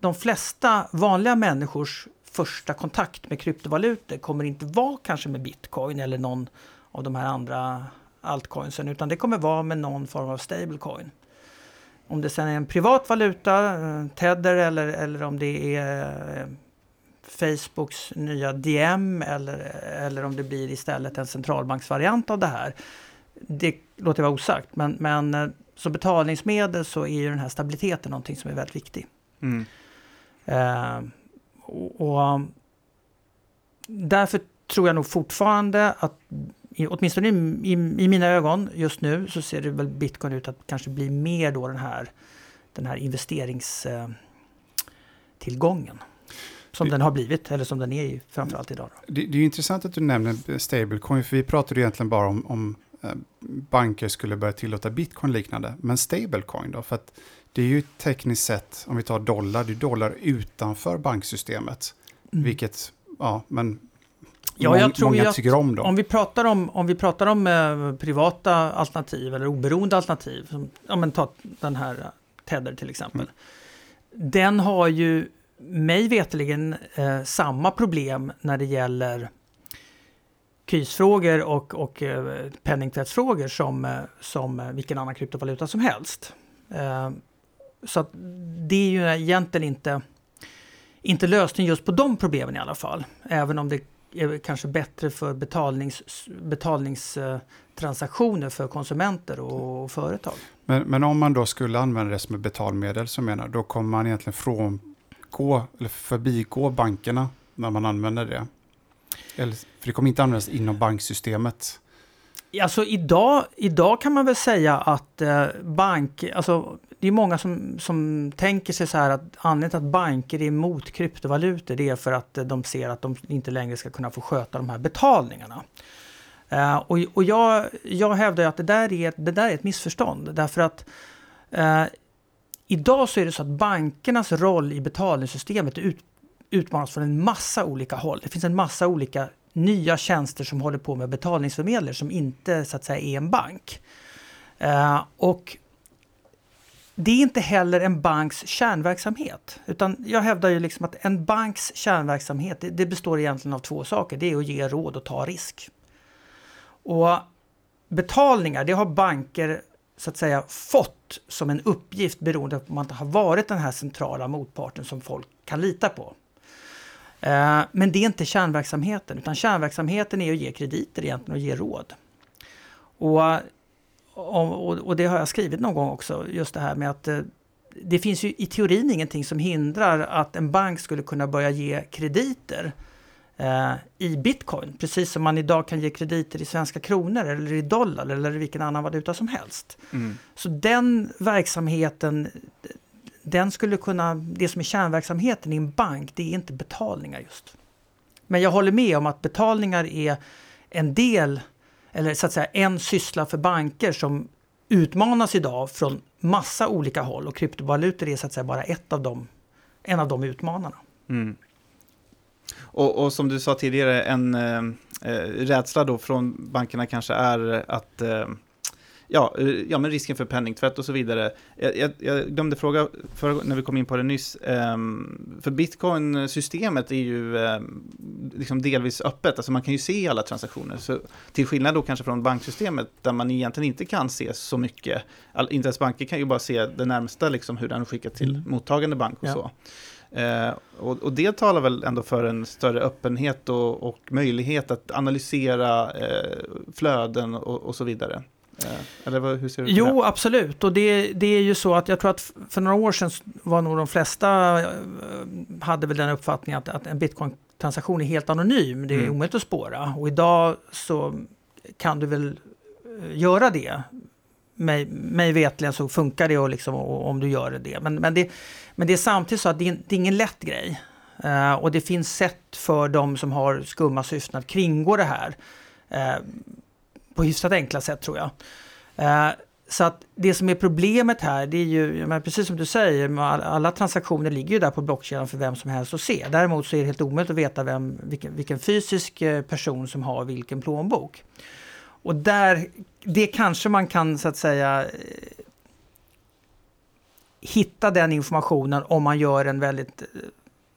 de flesta vanliga människors första kontakt med kryptovalutor kommer inte vara kanske med bitcoin eller någon av de här andra altcoinsen utan det kommer vara med någon form av stablecoin. Om det sen är en privat valuta, eh, Tether eller, eller om det är eh, Facebooks nya DM eller, eller om det blir istället en centralbanksvariant av det här. Det låter vara osagt, men, men eh, som betalningsmedel så är ju den här stabiliteten någonting som är väldigt viktig. Mm. Eh, och, och, därför tror jag nog fortfarande att, åtminstone i, i, i, mina ögon just nu, så ser det väl bitcoin ut att kanske bli mer då den här, den här investeringstillgången. Eh, som det, den har blivit, eller som den är framförallt idag. Det, det, är intressant att du nämner stablecoin, för vi pratade egentligen bara om, om eh, banker skulle börja tillåta bitcoin liknande. Men stablecoin då? För att det är ju tekniskt sett, om vi tar dollar, det är dollar utanför banksystemet. Mm. Vilket, ja, men Ja, jag tror många tycker om dem. Om vi pratar om, om, vi pratar om eh, privata alternativ eller oberoende alternativ, som, ja, men ta den här uh, Tether till exempel. Mm. Den har ju mig veteligen eh, samma problem när det gäller krisfrågor och, och eh, penningtvättsfrågor som, eh, som eh, vilken annan kryptovaluta som helst. Eh, så att det är ju egentligen inte, inte lösningen just på de problemen i alla fall. Även om det är kanske bättre för betalnings, betalningstransaktioner för konsumenter och företag. Men, men om man då skulle använda det som ett betalmedel, så menar, då kommer man egentligen gå, eller förbigå bankerna när man använder det? Eller, för det kommer inte användas inom banksystemet. Alltså idag, idag kan man väl säga att eh, bank, alltså det är många som, som tänker sig så här att anledningen till att banker är emot kryptovalutor det är för att eh, de ser att de inte längre ska kunna få sköta de här betalningarna. Eh, och och jag, jag hävdar att det där, är, det där är ett missförstånd därför att eh, idag så är det så att bankernas roll i betalningssystemet ut, utmanas från en massa olika håll. Det finns en massa olika nya tjänster som håller på med betalningsförmedlare som inte så att säga är en bank. Uh, och det är inte heller en banks kärnverksamhet. Utan jag hävdar ju liksom att en banks kärnverksamhet det, det består egentligen av två saker. Det är att ge råd och ta risk. Och betalningar, det har banker så att säga fått som en uppgift beroende på att man har varit den här centrala motparten som folk kan lita på. Eh, men det är inte kärnverksamheten, utan kärnverksamheten är att ge krediter egentligen och ge råd. Och och, och, det har jag skrivit någon gång också, just det här med att eh, det finns ju i teorin ingenting som hindrar att en bank skulle kunna börja ge krediter eh, i bitcoin, precis som man idag kan ge krediter i svenska kronor eller i dollar eller vilken annan valuta som helst. Mm. Så den verksamheten, den skulle kunna, det som är kärnverksamheten i en bank, det är inte betalningar just. Men jag håller med om att betalningar är en del eller så att säga en syssla för banker som utmanas idag från massa olika håll och kryptovalutor är så att säga bara ett av dem, en av de utmanarna. Mm. Och, och, som du sa tidigare, en eh, eh rädsla då från bankerna kanske är att eh, ja, eh, ja, men risken för penningtvätt och så vidare. Jag, jag, jag glömde fråga för, när vi kom in på det nyss. Um, för bitcoin-systemet är ju um, liksom delvis öppet, alltså man kan ju se alla transaktioner. Så, till skillnad då kanske från banksystemet där man egentligen inte kan se så mycket. All, inte ens banker kan ju bara se det närmsta, liksom hur den skickar till mm. mottagande bank och ja. så. Uh, och, och, det talar väl ändå för en större öppenhet och, och möjlighet att analysera uh, flöden och, och så vidare. Eh, eller hur ser det Jo, det? absolut. Och det, det är ju så att jag tror att för några år sedan var nog de flesta eh, hade väl den uppfattningen att, att en bitcoin-transaktion är helt anonym. Det är mm. omöjligt att spåra. Och idag så kan du väl eh, göra det. Mig, mig vetligen så funkar det och liksom, och, om du gör det. Men, men, det. men det är samtidigt så att det är, det är ingen lätt grej. Uh, och det finns sätt för de som har skumma syften att kringgå det här. Uh, på hyfsat enkla sätt tror jag. Uh, så att det som är problemet här, det är ju, men precis som du säger, alla transaktioner ligger ju där på blockkedjan för vem som helst att se. Däremot så är det helt omöjligt att veta vem, vilken, vilken fysisk person som har vilken plånbok. Och där, det kanske man kan så att säga eh, hitta den informationen om man gör en väldigt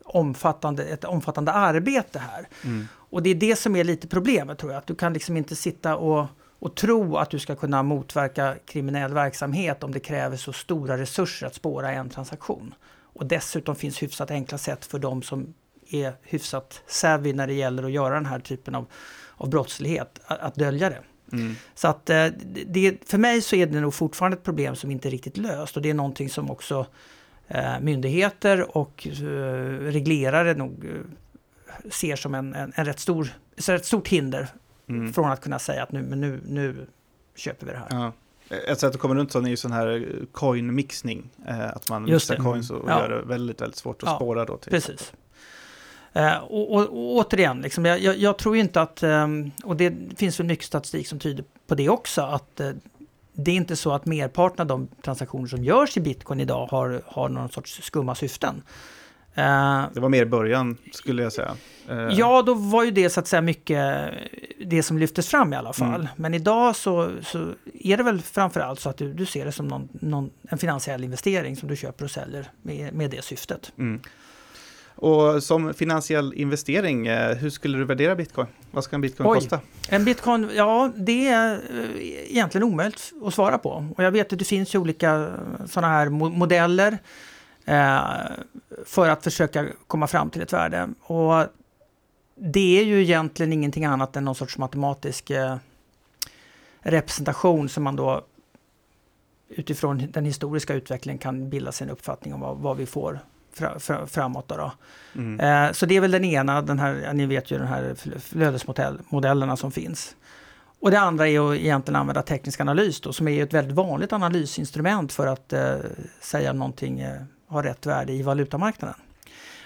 omfattande, ett omfattande arbete här. Mm. Och det är det som är lite problemet tror jag, att du kan liksom inte sitta och och tro att du ska kunna motverka kriminell verksamhet om det kräver så stora resurser att spåra en transaktion. Och dessutom finns hyfsat enkla sätt för de som är hyfsat savvy när det gäller att göra den här typen av, av brottslighet, att, att dölja det. Mm. Så att eh, det, för mig så är det nog fortfarande ett problem som inte är riktigt löst och det är någonting som också eh, myndigheter och eh, reglerare nog ser som en, en, en rätt, stor, ett rätt stort hinder Mm. Från att kunna säga att nu, men nu, nu köper vi det här. Ja. Ett sätt att komma runt sånt är ju sån här coin-mixning. Att man Just mixar det. coins och ja. gör det väldigt, väldigt svårt att ja, spåra då. Till precis. Eh, och, och, och, återigen, liksom, jag, jag, jag, tror inte att, eh, och det finns väl mycket statistik som tyder på det också, att eh, det är inte så att merparten av de transaktioner som görs i bitcoin idag har, har någon sorts skumma syften. Eh, det var mer i början, skulle jag säga. Ja, då var ju det så att säga mycket det som lyftes fram i alla fall. Mm. Men idag så, så är det väl framför allt så att du, du ser det som någon, någon, en finansiell investering som du köper och säljer med, med det syftet. Mm. Och som finansiell investering, eh, hur skulle du värdera bitcoin? Vad ska en bitcoin Oj, kosta? En bitcoin, ja det är egentligen omöjligt att svara på. Och jag vet att det finns olika sådana här modeller. Eh, för att försöka komma fram till ett värde. Och det är ju egentligen ingenting annat än någon sorts matematisk eh, representation som man då utifrån den historiska utvecklingen kan bilda sig en uppfattning om vad, vad vi får fra, fra, framåt. Då, då. Mm. Eh, så det är väl den ena, den här, ni vet ju de här flödesmodellerna som finns. Och det andra är att egentligen använda teknisk analys då, som är ett väldigt vanligt analysinstrument för att eh, säga någonting eh, har rätt värde i valutamarknaden.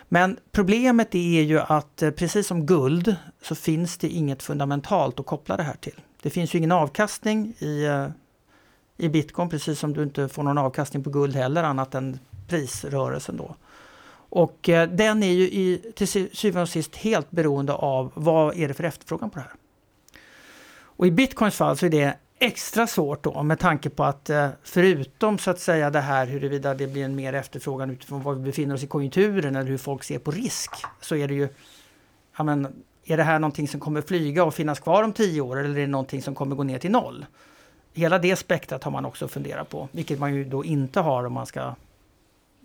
Men problemet är ju att eh, precis som guld så finns det inget fundamentalt att koppla det här till. Det finns ju ingen avkastning i, eh, i bitcoin precis som du inte får någon avkastning på guld heller annat än prisrörelsen då. Och eh, den är ju i, till syvende och sist helt beroende av vad är det för efterfrågan på det här. Och i bitcoins fall så är det extra svårt då med tanke på att eh, förutom så att säga det här huruvida det blir en mer efterfrågan utifrån var vi befinner oss i konjunkturen eller hur folk ser på risk så är det ju ja, men, är det här någonting som kommer flyga och finnas kvar om tio år eller är det någonting som kommer gå ner till noll? Hela det spektrat har man också funderat på, vilket man ju då inte har om man ska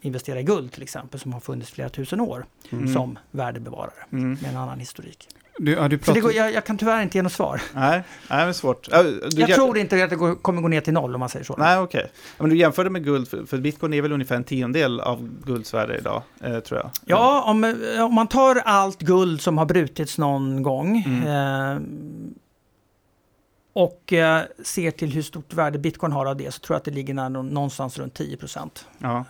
investera i guld till exempel som har funnits flera tusen år mm. som värdebevarare mm. med en annan historik. Du, ja, du pratar... går, jag, jag, kan tyvärr inte ge något svar. Nej, nej det är svårt. Du, jag tror inte att det går, kommer gå ner till noll om man säger så. Nej, okej. Okay. Men du jämförde med guld, för, för bitcoin är väl ungefär en tiondel av gulds värde idag, eh, tror jag. Ja, om, eh, om man tar allt guld som har brutits någon gång mm. eh, och eh, ser till hur stort värde bitcoin har av det så tror jag att det ligger någonstans runt 10 procent. Ja.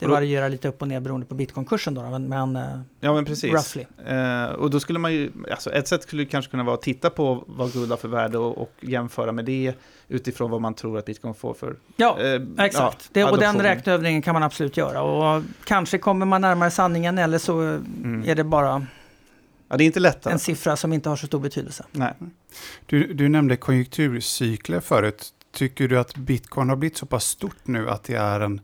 Det varierar lite upp och ner beroende på bitcoinkursen då, men, men, eh, ja, men precis. roughly. Eh, och då skulle man ju, alltså ett sätt skulle kanske kunna vara att titta på vad guld har för värde och, och jämföra med det utifrån vad man tror att bitcoin får för Ja, eh, exakt. Ja, det, och den räkneövningen kan man absolut göra. Och kanske kommer man närmare sanningen eller så mm. är det bara ja, det är inte lättare. en siffra som inte har så stor betydelse. Nej. Du, du nämnde konjunkturcykler förut. Tycker du att bitcoin har blivit så pass stort nu att det är en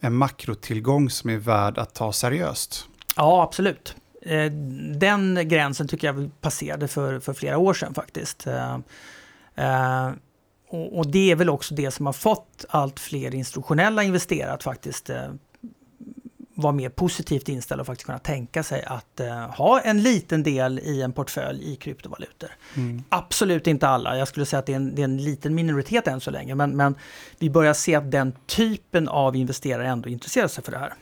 en makrotillgång som är värd att ta seriöst? Ja, absolut. Eh, den gränsen tycker jag vi passerade för, för flera år sedan faktiskt. Eh, eh, och, det är väl också det som har fått allt fler institutionella investerare att faktiskt vara mer positivt inställd och faktiskt kunna tänka sig att uh, ha en liten del i en portfölj i kryptovalutor. Mm. Absolut inte alla, jag skulle säga att det är en, det är en liten minoritet än så länge, men, men, vi börjar se att den typen av investerare ändå intresserar sig för det här.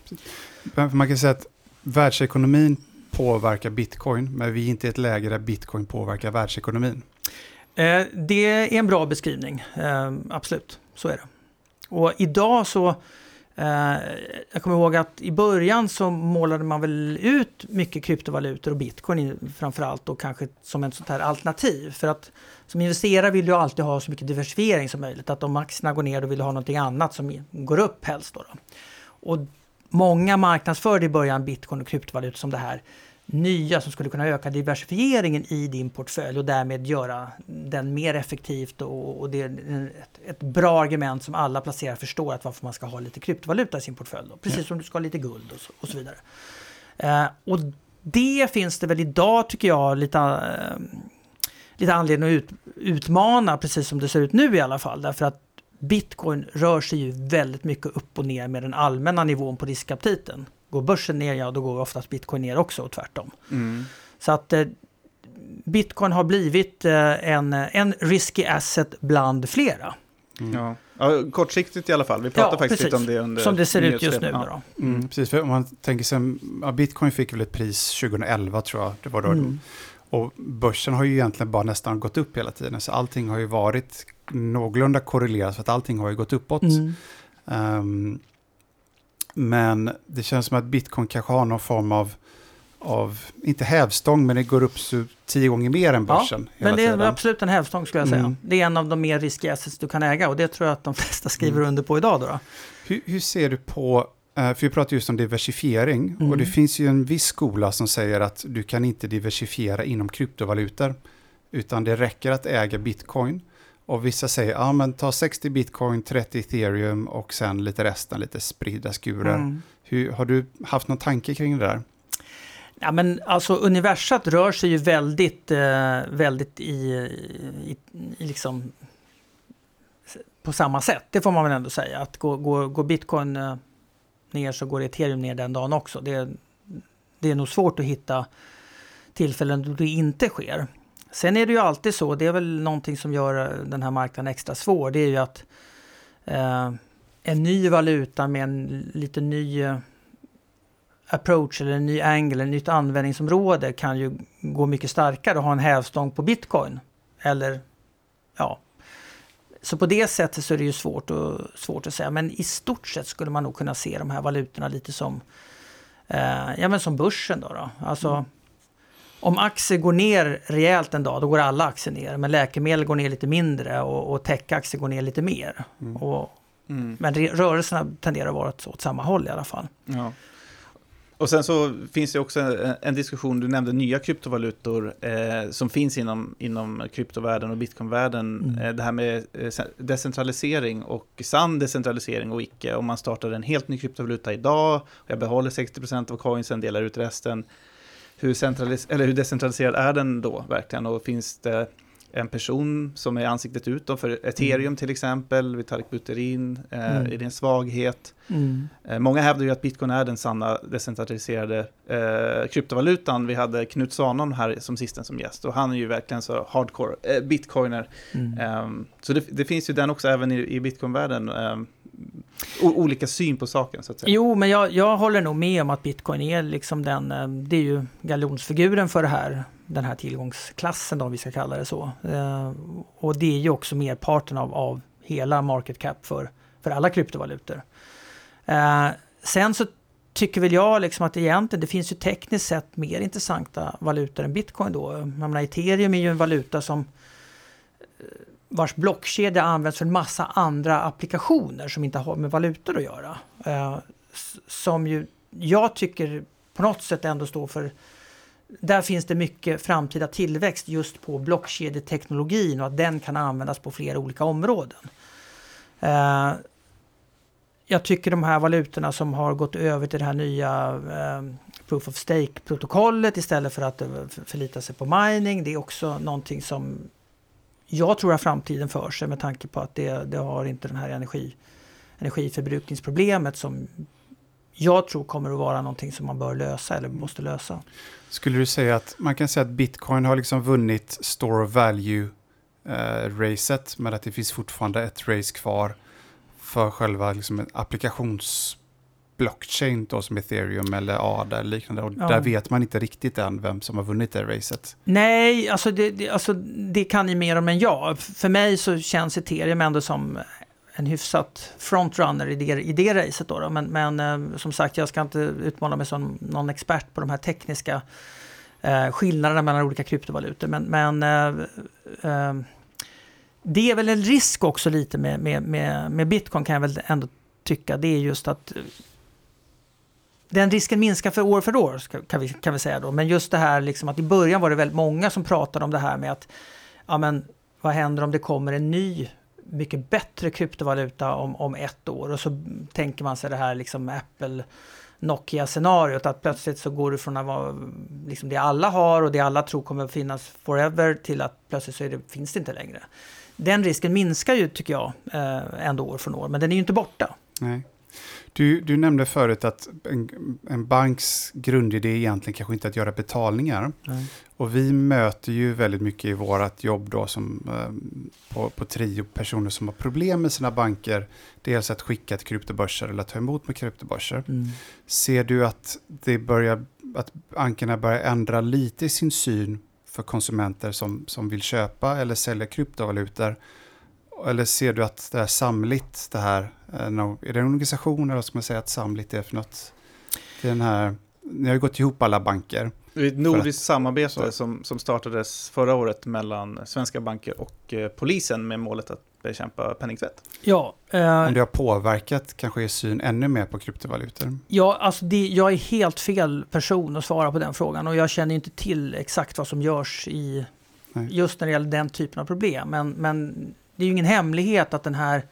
Man kan säga att världsekonomin påverkar bitcoin, men vi är inte i ett läge där bitcoin påverkar världsekonomin. Eh, det är en bra beskrivning, eh, absolut, så är det. Och idag så Eh, Eh, jag kommer ihåg att i början så målade man väl ut mycket kryptovalutor och bitcoin framförallt och kanske som ett sånt här alternativ. För att som investerare vill du alltid ha så mycket diversifiering som möjligt. Att om aktierna går ner då vill du ha någonting annat som går upp helst. Då, då. Och många marknadsförde i början bitcoin och kryptovalutor som det här nya som skulle kunna öka diversifieringen i din portfölj och därmed göra den mer effektivt och, och det är ett, ett, bra argument som alla placerare förstår att varför man ska ha lite kryptovaluta i sin portfölj. Då. Precis ja. som du ska ha lite guld och så, och så vidare. Eh, och det finns det väl idag tycker jag lite, eh, lite anledning att ut, utmana precis som det ser ut nu i alla fall. Därför att Bitcoin rör sig ju väldigt mycket upp och ner med den allmänna nivån på riskaptiten. Går börsen ner, ja då går oftast bitcoin ner också och tvärtom. Mm. Så att eh, bitcoin har blivit eh, en, en risky asset bland flera. Mm. Ja. ja. kortsiktigt i alla fall. Vi pratade ja, faktiskt precis. lite om det under Som det ser ut just nu. Ja. Mm. mm. precis, för om man tänker sig, ja, bitcoin fick väl ett pris 2011 tror jag. Det var då. Mm. Och börsen har ju egentligen bara nästan gått upp hela tiden. Så allting har ju varit någorlunda korrelerat för att allting har ju gått uppåt. Um, men det känns som att bitcoin kanske har någon form av, av inte hävstång, men det går upp så tio gånger mer än börsen. Ja, men det är tiden. absolut en hävstång skulle jag säga. Mm. Det är en av de mer riskiga assets du kan äga och det tror jag att de flesta skriver mm. under på idag. Då, då. Hur, hur, ser du på, eh, för vi pratar just om diversifiering, mm. och det finns ju en viss skola som säger att du kan inte diversifiera inom kryptovalutor, utan det räcker att äga bitcoin. Och vissa säger, ja men ta 60 bitcoin, 30 ethereum och sen lite resten, lite spridda skurar. Mm. Hur, har du haft någon tanke kring det där? Ja, men alltså universat rör sig ju väldigt, eh, väldigt i, i, i, liksom på samma sätt. Det får man väl ändå säga. Att går, går, går bitcoin eh, ner så går ethereum ner den dagen också. Det, det är nog svårt att hitta tillfällen då det inte sker. Sen är det ju alltid så, det är väl någonting som gör eh, den här marknaden extra svår, det är ju att eh, en ny valuta med en lite ny eh, approach eller en ny angle, ett nytt användningsområde kan ju gå mycket starkare och ha en hävstång på bitcoin. Eller ja. Så på det sättet så är det ju svårt, och, svårt att säga. Men i stort sett skulle man nog kunna se de här valutorna lite som, eh, ja, men som börsen. Då, då. Alltså, mm om aktier går ner rejält en dag, då går alla aktier ner. Men läkemedel går ner lite mindre och, och techaktier går ner lite mer. Mm. Och, mm. Men rörelserna tenderar att vara åt, åt samma håll i alla fall. Ja. Och sen så finns det också en, en diskussion, du nämnde nya kryptovalutor eh, som finns inom, inom kryptovärlden och bitcoinvärlden. Mm. Eh, det här med eh, decentralisering och sann decentralisering och icke. Om man startar en helt ny kryptovaluta idag, och jag behåller 60% av coinsen, delar ut resten hur, centralis eller hur decentraliserad är den då verkligen? Och finns det en person som är ansiktet utåt för ethereum mm. till exempel, Vitalik Buterin, eh, mm. är det en svaghet? Mm. Eh, många hävdar ju att bitcoin är den sanna decentraliserade eh, kryptovalutan. Vi hade Knut Svanon här som sisten som gäst och han är ju verkligen så hardcore eh, bitcoiner. Mm. Ehm, så det, det, finns ju den också även i, i bitcoinvärlden. Olika syn på saken så att säga. Jo, men jag, jag håller nog med om att bitcoin är liksom den, eh, det är ju galjonsfiguren för det här, den här tillgångsklassen om vi ska kalla det så. Eh, och det är ju också merparten av, av hela market cap för, för alla kryptovalutor. Eh, sen så tycker väl jag liksom att egentligen det finns ju tekniskt sett mer intressanta valutor än bitcoin då. Jag menar, ethereum är ju en valuta som eh, vars blockkedja används för en massa andra applikationer som inte har med valutor att göra. Eh, som ju jag tycker på något sätt ändå står för där finns det mycket framtida tillväxt just på blockkedjeteknologin och att den kan användas på flera olika områden. Eh, jag tycker de här valutorna som har gått över till det här nya eh, Proof of Stake-protokollet istället för att eh, förlita sig på mining, det är också någonting som jag tror att framtiden för sig med tanke på att det, det har inte den här energi, energiförbrukningsproblemet som jag tror kommer att vara någonting som man bör lösa eller måste lösa. Skulle du säga att man kan säga att bitcoin har liksom vunnit store of value-racet, eh, men att det finns fortfarande ett race kvar för själva liksom, applikations blockchain då som ethereum eller ADA eller liknande. Och ja. där vet man inte riktigt än vem som har vunnit det racet. Nej, alltså det, det, alltså det kan ni mer om än jag. För mig så känns ethereum ändå som en hyfsat frontrunner i det, i det racet. Då, då. Men, men eh, som sagt, jag ska inte utmåla mig som någon expert på de här tekniska eh, skillnaderna mellan olika kryptovalutor. Men, men eh, eh, det är väl en risk också lite med, med, med, med bitcoin kan jag väl ändå tycka. Det är just att den risken minskar för år för år kan vi, kan vi säga då. Men just det här liksom att i början var det väldigt många som pratade om det här med att ja men vad händer om det kommer en ny mycket bättre kryptovaluta om, om ett år och så tänker man sig det här liksom Apple Nokia-scenariot att plötsligt så går det från att vara liksom det alla har och det alla tror kommer att finnas forever till att plötsligt så det, finns det inte längre. Den risken minskar ju tycker jag eh, ändå år från år men den är ju inte borta. Nej. Du, du nämnde förut att en, en, banks grundidé egentligen kanske inte är att göra betalningar. Nej. Och vi möter ju väldigt mycket i vårt jobb då som eh, på, på Trio personer som har problem med sina banker. Dels att skicka till kryptobörser eller att ta emot med kryptobörser. Mm. Ser du att det börjar, att bankerna börjar ändra lite i sin syn för konsumenter som, som vill köpa eller sälja kryptovalutor? Eller ser du att det är samligt det här? Eh, är det en organisation eller vad ska man säga att samligt är för något? Det är den här, ni har ju gått ihop alla banker. Det är ett nordiskt samarbete som, som startades förra året mellan svenska banker och eh, polisen med målet att bekämpa penningtvätt. Ja, eh, Om det har påverkat kanske er syn ännu mer på kryptovalutor? Ja, alltså det, jag är helt fel person att svara på den frågan och jag känner inte till exakt vad som görs i Nej. just när det gäller den typen av problem. Men, men det är ju ingen hemlighet att den här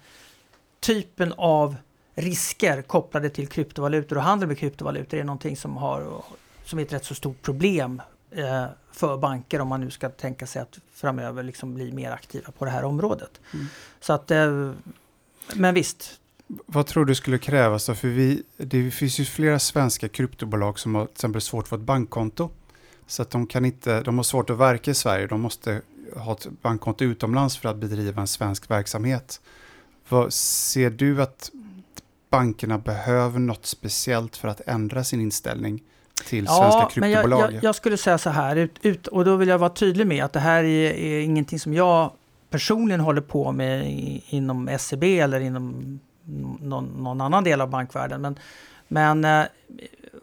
typen av risker kopplade till kryptovalutor och handel med kryptovalutor är någonting som, har, som är ett rätt så stort problem eh, för banker om man nu ska tänka sig att framöver liksom bli mer aktiva på det här området. Mm. Så att, eh, men visst. Vad tror du skulle krävas då? För vi, det finns ju flera svenska kryptobolag som har till exempel svårt att få ett bankkonto. Så att de, kan inte, de har svårt att verka i Sverige. De måste ha ett bankkonto utomlands för att bedriva en svensk verksamhet. Vad, ser du att bankerna behöver något speciellt för att ändra sin inställning till ja, svenska kryptobolag? Jag, jag, jag, skulle säga så här, ut, ut, och då vill jag vara tydlig med att det här är, är ingenting som jag personligen håller på med i, inom SEB eller inom någon, någon, annan del av bankvärlden. Men, men eh,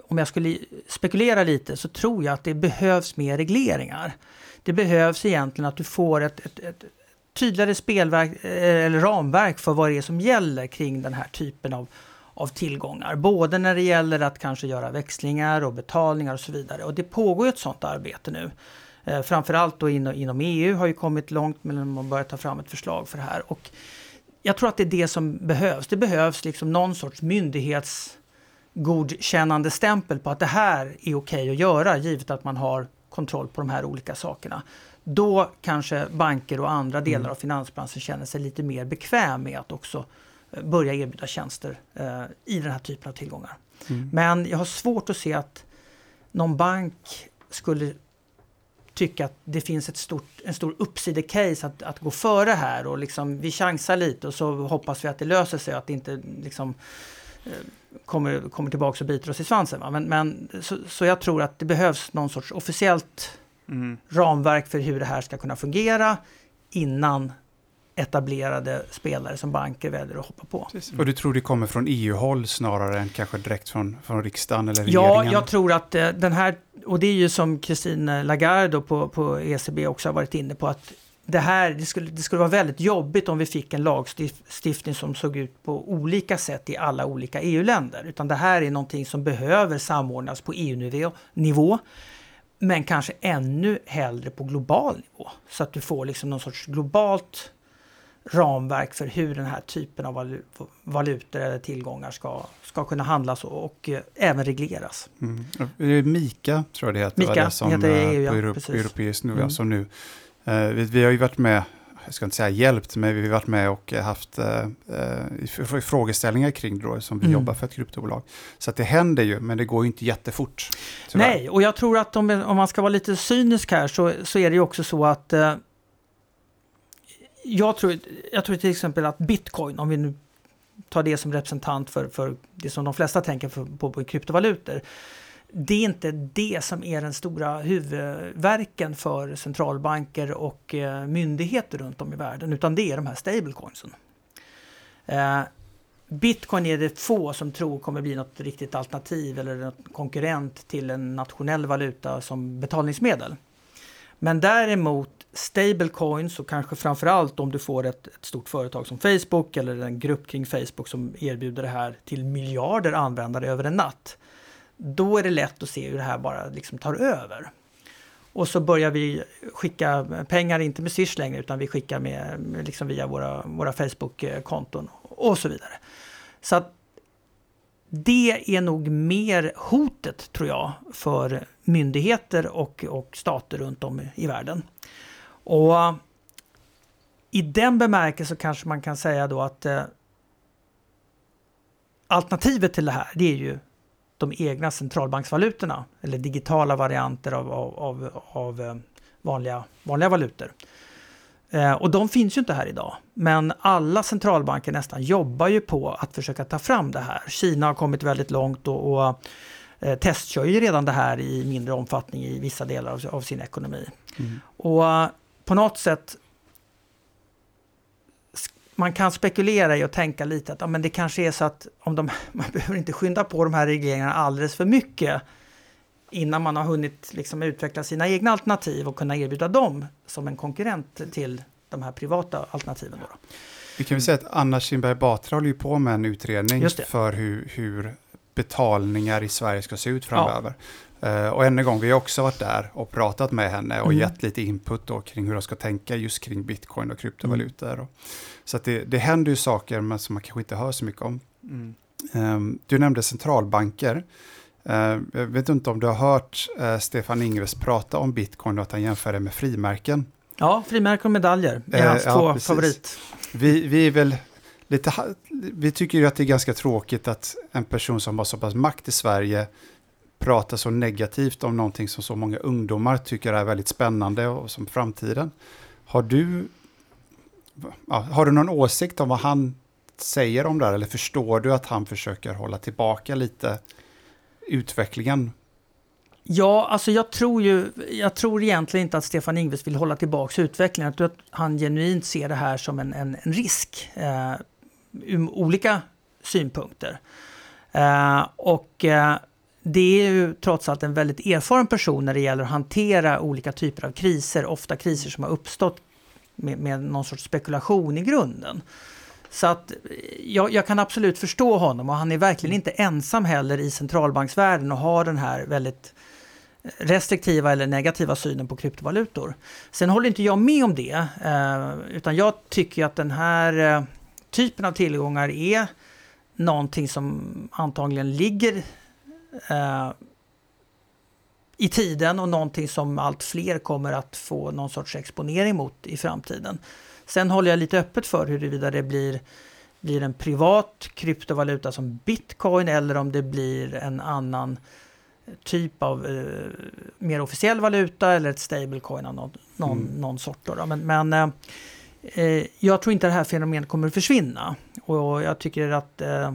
om jag skulle spekulera lite så tror jag att det behövs mer regleringar. Det behövs egentligen att du får ett, ett, ett tydligare spelverk, eh, eller ramverk för vad det är som gäller kring den här typen av, av tillgångar. Både när det gäller att kanske göra växlingar och betalningar och så vidare. Och det pågår ett sådant arbete nu. Eh, framförallt då inom, inom EU har ju kommit långt men man börjar ta fram ett förslag för det här. Och jag tror att det är det som behövs. Det behövs liksom någon sorts myndighetsgodkännande stämpel på att det här är okej okay att göra givet att man har kontroll på de här olika sakerna. Då kanske banker och andra delar mm. av finansbranschen känner sig lite mer bekväm med att också eh, börja erbjuda tjänster eh, i den här typen av tillgångar. Mm. Men jag har svårt att se att någon bank skulle tycka att det finns ett stort, en stor uppsidecase att, att gå före här och liksom vi chansar lite och så hoppas vi att det löser sig att det inte liksom eh, kommer, kommer tillbaka och biter oss i svansen. Men, men så, så, jag tror att det behövs någon sorts officiellt mm. ramverk för hur det här ska kunna fungera innan etablerade spelare som banker väljer att hoppa på. Mm. Och du tror det kommer från EU-håll snarare än kanske direkt från, från riksdagen eller regeringen? Ja, jag tror att eh, den här, och det är ju som Christine Lagarde på, på ECB också har varit inne på, att det här, det skulle, det skulle vara väldigt jobbigt om vi fick en lagstiftning som såg ut på olika sätt i alla olika EU-länder. Utan det här är någonting som behöver samordnas på EU-nivå. Men kanske ännu hellre på global nivå. Så att du får liksom någon sorts globalt ramverk för hur den här typen av valutor eller tillgångar ska, ska kunna handlas och, och eh, även regleras. Mm. Mika tror jag det heter, Mika, det som heter EU, på ja, europeisk nivå, mm. som nu Eh, vi, vi, har ju varit med, jag ska inte säga hjälpt, men vi har varit med och haft eh, eh frågeställningar kring det då, som vi mm. jobbar för ett kryptobolag. Så det händer ju, men det går ju inte jättefort. Tyvärr. Nej, och jag tror att om, om, man ska vara lite cynisk här så, så är det ju också så att eh, jag, tror, jag tror till exempel att bitcoin, om vi nu tar det som representant för, för det som de flesta tänker för, på, på kryptovalutor, det är inte det som är den stora huvudverken för centralbanker och eh, myndigheter runt om i världen, utan det är de här stablecoinsen. Eh, bitcoin är det få som tror kommer bli något riktigt alternativ eller något konkurrent till en nationell valuta som betalningsmedel. Men däremot stablecoins och kanske framförallt om du får ett, ett, stort företag som Facebook eller en grupp kring Facebook som erbjuder det här till miljarder användare över en natt. Då är det lätt att se hur det här bara liksom tar över. Och så börjar vi skicka pengar, inte med Swish längre, utan vi skickar med, liksom via våra, våra Facebook-konton och så vidare. Så att det är nog mer hotet, tror jag, för myndigheter och, och stater runt om i världen. Och eh, i den bemärkelsen kanske man kan säga då att eh, alternativet till det här, det är ju de egna centralbanksvalutorna eller digitala varianter av, av, av, av eh, vanliga, vanliga valutor. Eh, och de finns ju inte här idag. Men alla centralbanker nästan jobbar ju på att försöka ta fram det här. Kina har kommit väldigt långt och, och eh, testkör ju redan det här i mindre omfattning i vissa delar av, av sin ekonomi. Mm. Och uh, på något sätt man kan spekulera i och tänka lite att ja, men det kanske är så att om de, man behöver inte skynda på de här regleringarna alldeles för mycket innan man har hunnit liksom utveckla sina egna alternativ och kunna erbjuda dem som en konkurrent till de här privata alternativen. Då. Vi kan väl säga att Anna Kinberg Batra håller ju på med en utredning för hur, hur betalningar i Sverige ska se ut framöver. Ja. Uh, och än en gång, vi har också varit där och pratat med henne och mm. gett lite input då kring hur de ska tänka just kring bitcoin och kryptovalutor. Mm. Så det, det händer ju saker men som man kanske inte hör så mycket om. Mm. Um, du nämnde centralbanker. Uh, jag vet inte om du har hört uh, Stefan Ingves prata om bitcoin och att han jämför det med frimärken. Ja, frimärken och medaljer är hans uh, två ja, favorit. Vi, vi är väl lite, vi tycker ju att det är ganska tråkigt att en person som har så pass makt i Sverige pratar så negativt om någonting som så många ungdomar tycker är väldigt spännande och som framtiden. Har du, ja, har du någon åsikt om vad han säger om det här eller förstår du att han försöker hålla tillbaka lite utvecklingen? Ja, alltså jag tror ju, jag tror egentligen inte att Stefan Ingves vill hålla tillbaka utvecklingen. Jag tror att han genuint ser det här som en, en, en risk. Eh, ur olika synpunkter. Eh, och eh, det är ju trots allt en väldigt erfaren person när det gäller att hantera olika typer av kriser, ofta kriser som har uppstått med, med någon sorts spekulation i grunden. Så att jag, jag, kan absolut förstå honom och han är verkligen inte ensam heller i centralbanksvärlden och har den här väldigt restriktiva eller negativa synen på kryptovalutor. Sen håller inte jag med om det, eh, utan jag tycker att den här eh, typen av tillgångar är någonting som antagligen ligger eh, i tiden och någonting som allt fler kommer att få någon sorts exponering mot i framtiden. Sen håller jag lite öppet för huruvida det blir, blir en privat kryptovaluta som bitcoin eller om det blir en annan typ av eh, mer officiell valuta eller ett stablecoin av någon, någon, mm. någon sort. Då, Men, men eh, Eh, jag tror inte det här fenomenet kommer att försvinna. Och jag tycker att eh, eh,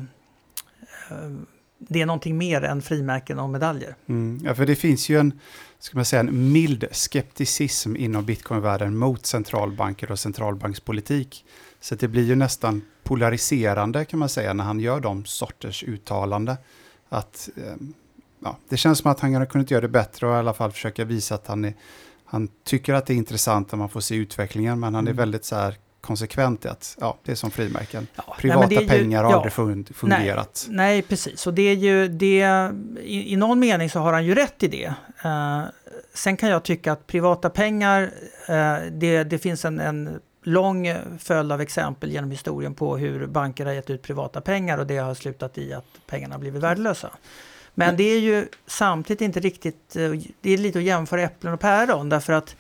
det är någonting mer än frimärken och medaljer. Mm, ja, för det finns ju en, ska man säga, en mild skepticism inom bitcoinvärlden mot centralbanker och centralbankspolitik. Så det blir ju nästan polariserande kan man säga när han gör de sorters uttalande. Att, eh, ja, det känns som att han hade kunnat göra det bättre och i alla fall försöka visa att han är han tycker att det är intressant när man får se utvecklingen, men han är mm. väldigt så här konsekvent i att ja, det är som frimärken. Ja, Privata nej, ju, pengar har ja, aldrig fungerat. Nej, nej, precis. Och det är ju det, i, i någon mening så har han ju rätt i det. Uh, sen kan jag tycka att privata pengar, uh, det, det finns en, en lång följd av exempel genom historien på hur banker har gett ut privata pengar och det har slutat i att pengarna har blivit värdelösa. Men det är ju samtidigt inte riktigt, eh, det är lite att jämföra äpplen och päron därför att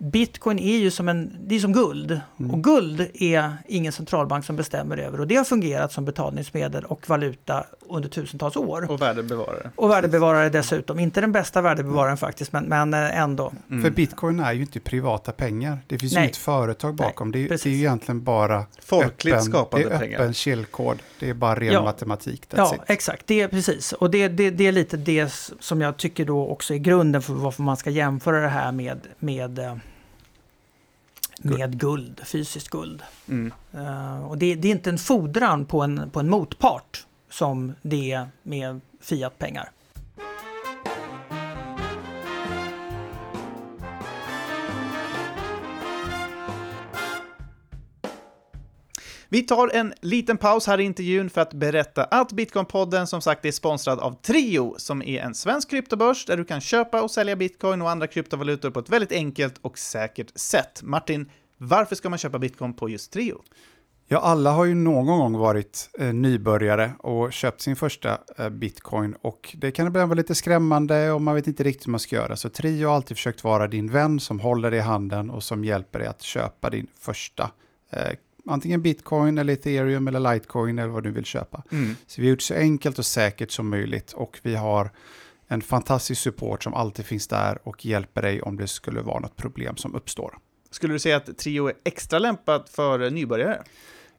Bitcoin är ju som, en, det är som guld. Mm. Och guld är ingen centralbank som bestämmer över. Och det har fungerat som betalningsmedel och valuta under tusentals år. Och värdebevarare. Och värdebevarare dessutom. Inte den bästa värdebevararen faktiskt, men, men eh, ändå. Mm. För bitcoin är ju inte privata pengar. Det finns Nej. ju ett företag bakom. Nej, det, är, det är ju egentligen bara Folkligt öppen, skapade det är pengar. öppen källkod. Det är bara ren ja. matematik. Ja, it. exakt. Det är precis. Och det, det, det är lite det som jag tycker då också är grunden för varför man ska jämföra det här med, med eh, med guld, fysiskt guld. Mm. Uh, och det, det, är inte en fordran på en, på en motpart som det är med fiatpengar. Vi tar en liten paus här i intervjun för att berätta att Bitcoin-podden som sagt är sponsrad av Trio, som är en svensk kryptobörs där du kan köpa och sälja bitcoin och andra kryptovalutor på ett väldigt enkelt och säkert sätt. Martin, varför ska man köpa bitcoin på just Trio? Ja, alla har ju någon gång varit eh, nybörjare och köpt sin första eh, bitcoin och det kan ibland vara lite skrämmande och man vet inte riktigt hur man ska göra. Så Trio har alltid försökt vara din vän som håller dig i handen och som hjälper dig att köpa din första eh, antingen bitcoin eller ethereum eller litecoin eller vad du vill köpa. Mm. Så vi har gjort så enkelt och säkert som möjligt och vi har en fantastisk support som alltid finns där och hjälper dig om det skulle vara något problem som uppstår. Skulle du säga att Trio är extra lämpat för nybörjare?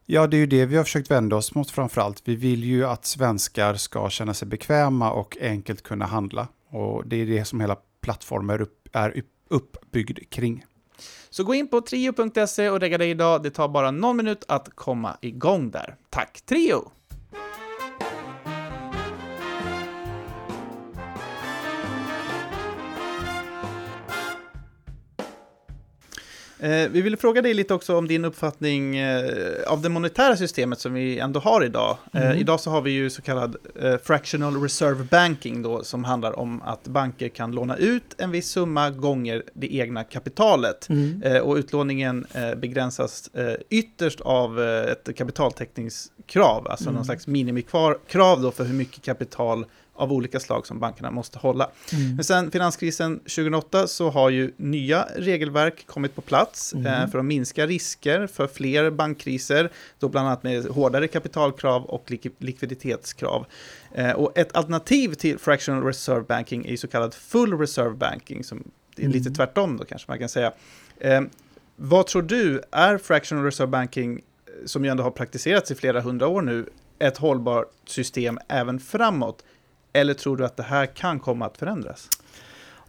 Ja, det är ju det vi har försökt vända oss mot framförallt. Vi vill ju att svenskar ska känna sig bekväma och enkelt kunna handla. Och det är det som hela plattformen är, upp, är uppbyggd kring. Så gå in på trio.se och regga dig idag. Det tar bara någon minut att komma igång där. Tack Trio! Vi vill fråga dig lite också om din uppfattning eh, av det monetära systemet som vi ändå har idag. Eh, mm. idag så har vi ju så kallad fractional reserve banking då, som handlar om att banker kan låna ut en viss summa gånger det egna kapitalet. Mm. och utlåningen begränsas ytterst av ett kapitaltäckningskrav, alltså mm. någon slags minimikrav då för hur mycket kapital av olika slag som bankerna måste hålla. Mm. Men sen finanskrisen 2008 så har ju nya regelverk kommit på plats mm. eh, för att minska risker för fler bankkriser, då bland annat med hårdare kapitalkrav och lik likviditetskrav. Eh, och ett alternativ till fractional reserve banking är så kallad full reserve banking, som är lite mm. tvärtom då kanske man kan säga. Eh, vad tror du, är fractional reserve banking, som ju ändå har praktiserats i flera hundra år nu, ett hållbart system även framåt? Eller tror du att det här kan komma att förändras?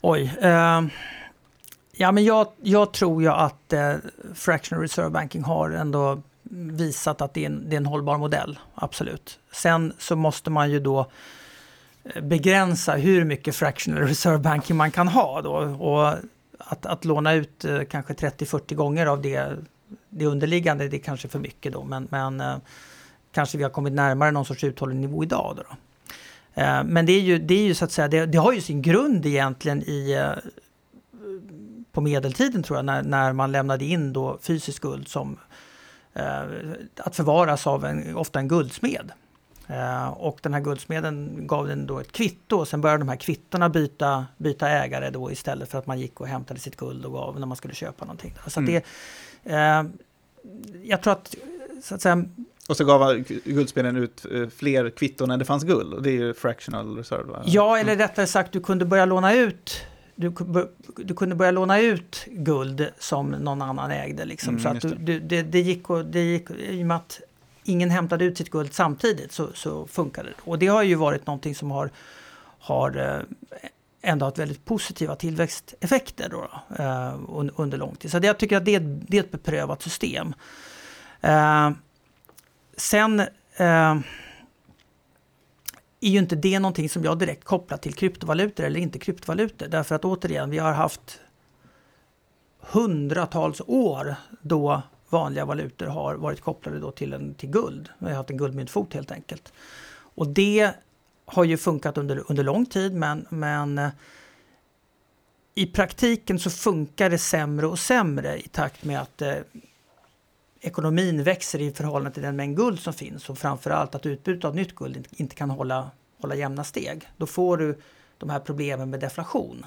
Oj. Eh, ja, men jag, jag, tror ju att eh, Fractional Reserve Banking har ändå visat att det är, en, det är en hållbar modell, absolut. Sen så måste man ju då eh, begränsa hur mycket fractional reserve banking man kan ha då. Och att, att låna ut eh, kanske 30-40 gånger av det, det underliggande, det är kanske för mycket då. Men, men eh, kanske vi har kommit närmare någon sorts uthållig nivå idag. Då, då. Eh, men det är ju, det är ju så att säga, det, det, har ju sin grund egentligen i eh, på medeltiden tror jag, när, när man lämnade in då fysisk guld som eh, att förvaras av en, ofta en guldsmed. Eh, och den här guldsmeden gav den då ett kvitto och sen började de här kvittona byta, byta ägare då istället för att man gick och hämtade sitt guld och gav när man skulle köpa någonting. Så mm. det, eh, jag tror att, så att säga, och så gav guldspelen ut eh, fler kvitton än det fanns guld. Och det är ju fractional reserve. Va? Ja, eller rättare sagt, du kunde börja låna ut du, du kunde börja låna ut guld som någon annan ägde. Liksom. Mm, så att du, det, det, gick och, det gick, i och med att ingen hämtade ut sitt guld samtidigt så, så funkade det. Och det har ju varit någonting som har, har eh, ändå haft väldigt positiva tillväxteffekter då, då, eh, under lång tid. Så jag tycker att det, det är ett beprövat system. Sen eh, är ju inte det någonting som jag direkt kopplar till kryptovalutor eller inte kryptovalutor. Därför att återigen, vi har haft hundratals år då vanliga valutor har varit kopplade då till, en, till guld. Vi har haft en guldmyntfot helt enkelt. Och det har ju funkat under, under lång tid men, men eh, i praktiken så funkar det sämre och sämre i takt med att eh, ekonomin växer i förhållande till den mängd guld som finns och framförallt att utbudet av nytt guld inte kan hålla, hålla jämna steg. Då får du de här problemen med deflation.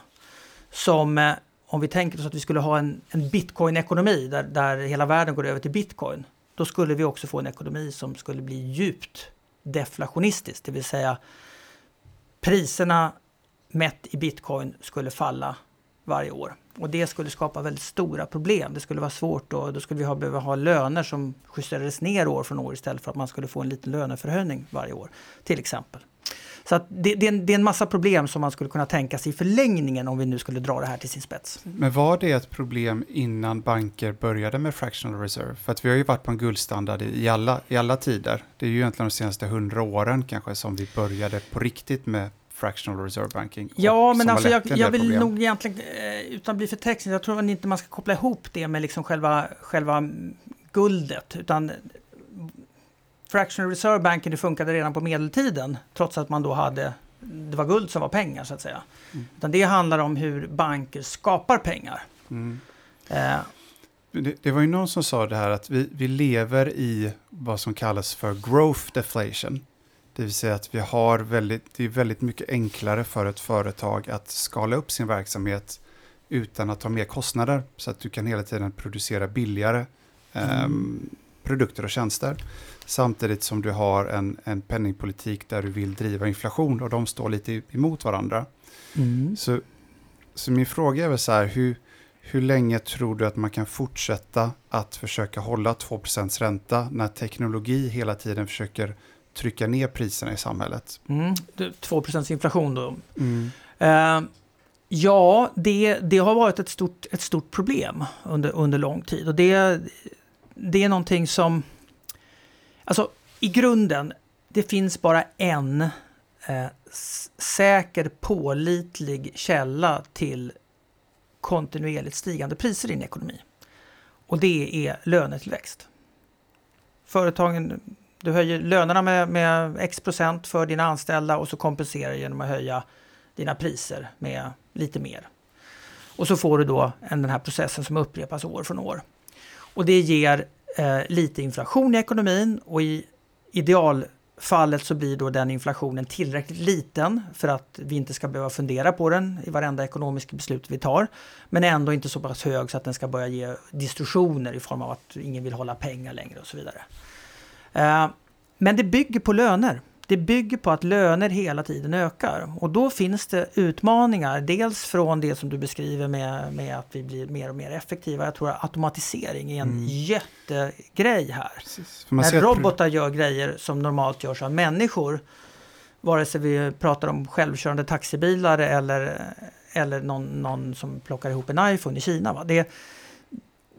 Som eh, om vi tänker oss att vi skulle ha en, en bitcoin-ekonomi där, där hela världen går över till bitcoin. Då skulle vi också få en ekonomi som skulle bli djupt deflationistisk, det vill säga priserna mätt i bitcoin skulle falla varje år. Och det skulle skapa väldigt stora problem. Det skulle vara svårt och då skulle vi ha, behöva ha löner som justerades ner år från år istället för att man skulle få en liten löneförhöjning varje år. Till exempel. Så att det, det, är en, det är en massa problem som man skulle kunna tänka sig i förlängningen om vi nu skulle dra det här till sin spets. Men var det ett problem innan banker började med fractional reserve? För att vi har ju varit på en guldstandard i alla, i alla tider. Det är ju egentligen de senaste hundra åren kanske som vi började på riktigt med fractional reserve banking. Ja, men alltså jag, jag vill problem. nog egentligen, eh, utan att bli för teknisk, jag tror inte man ska koppla ihop det med liksom själva, själva guldet, utan fractional reserve banking det funkade redan på medeltiden, trots att man då hade det var guld som var pengar så att säga. Mm. Utan det handlar om hur banker skapar pengar. Mm. Eh. Det, det, var ju någon som sa det här att vi, vi lever i vad som kallas för growth deflation. Det vill säga att vi har väldigt, det är väldigt mycket enklare för ett företag att skala upp sin verksamhet utan att ha mer kostnader. Så att du kan hela tiden producera billigare um, produkter och tjänster. Samtidigt som du har en, en penningpolitik där du vill driva inflation och de står lite emot varandra. Mm. Så, så min fråga är väl så här, hur, hur länge tror du att man kan fortsätta att försöka hålla 2% ränta när teknologi hela tiden försöker trycka ner priserna i samhället? Mm. 2 inflation då. Mm. Uh, ja, det, det har varit ett stort, ett stort problem under, under lång tid. Och det, det är någonting som Alltså i grunden, det finns bara en eh, säker pålitlig källa till kontinuerligt stigande priser i en ekonomi. Och det är lönetillväxt. Företagen, du höjer lönerna med, med x procent för dina anställda och så kompenserar genom att höja dina priser med lite mer. Och så får du då en, den här processen som upprepas år från år. Och det ger eh, lite inflation i ekonomin och i idealfallet så blir då den inflationen tillräckligt liten för att vi inte ska behöva fundera på den i varenda ekonomiska beslut vi tar. Men ändå inte så pass hög så att den ska börja ge distorsioner i form av att ingen vill hålla pengar längre och så vidare. Eh, men det bygger på löner det bygger på att löner hela tiden ökar. Och då finns det utmaningar. Dels från det som du beskriver med, med att vi blir mer och mer effektiva. Jag tror att automatisering är en mm. jättegrej här. När robotar gör grejer som normalt görs av människor. Vare sig vi pratar om självkörande taxibilar eller, eller någon, någon som plockar ihop en iPhone i Kina. Va? Det,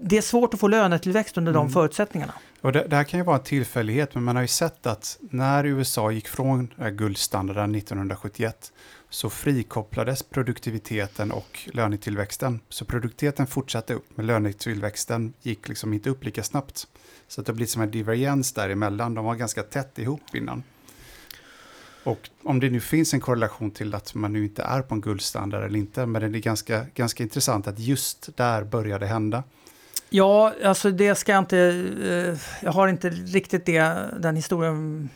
det är svårt att få lönetillväxt under mm. de förutsättningarna. Och det, det, här kan ju vara en tillfällighet, men man har ju sett att när USA gick från guldstandarden 1971 så frikopplades produktiviteten och lönetillväxten. Så produktiviteten fortsatte upp, men lönetillväxten gick liksom inte upp lika snabbt. Så det har blivit som en divergens däremellan, de var ganska tätt ihop innan. Och om det nu finns en korrelation till att man nu inte är på en guldstandard eller inte, men det är ganska, ganska intressant att just där började hända. Ja, alltså det ska jag inte... Eh, jag har inte riktigt det, den historien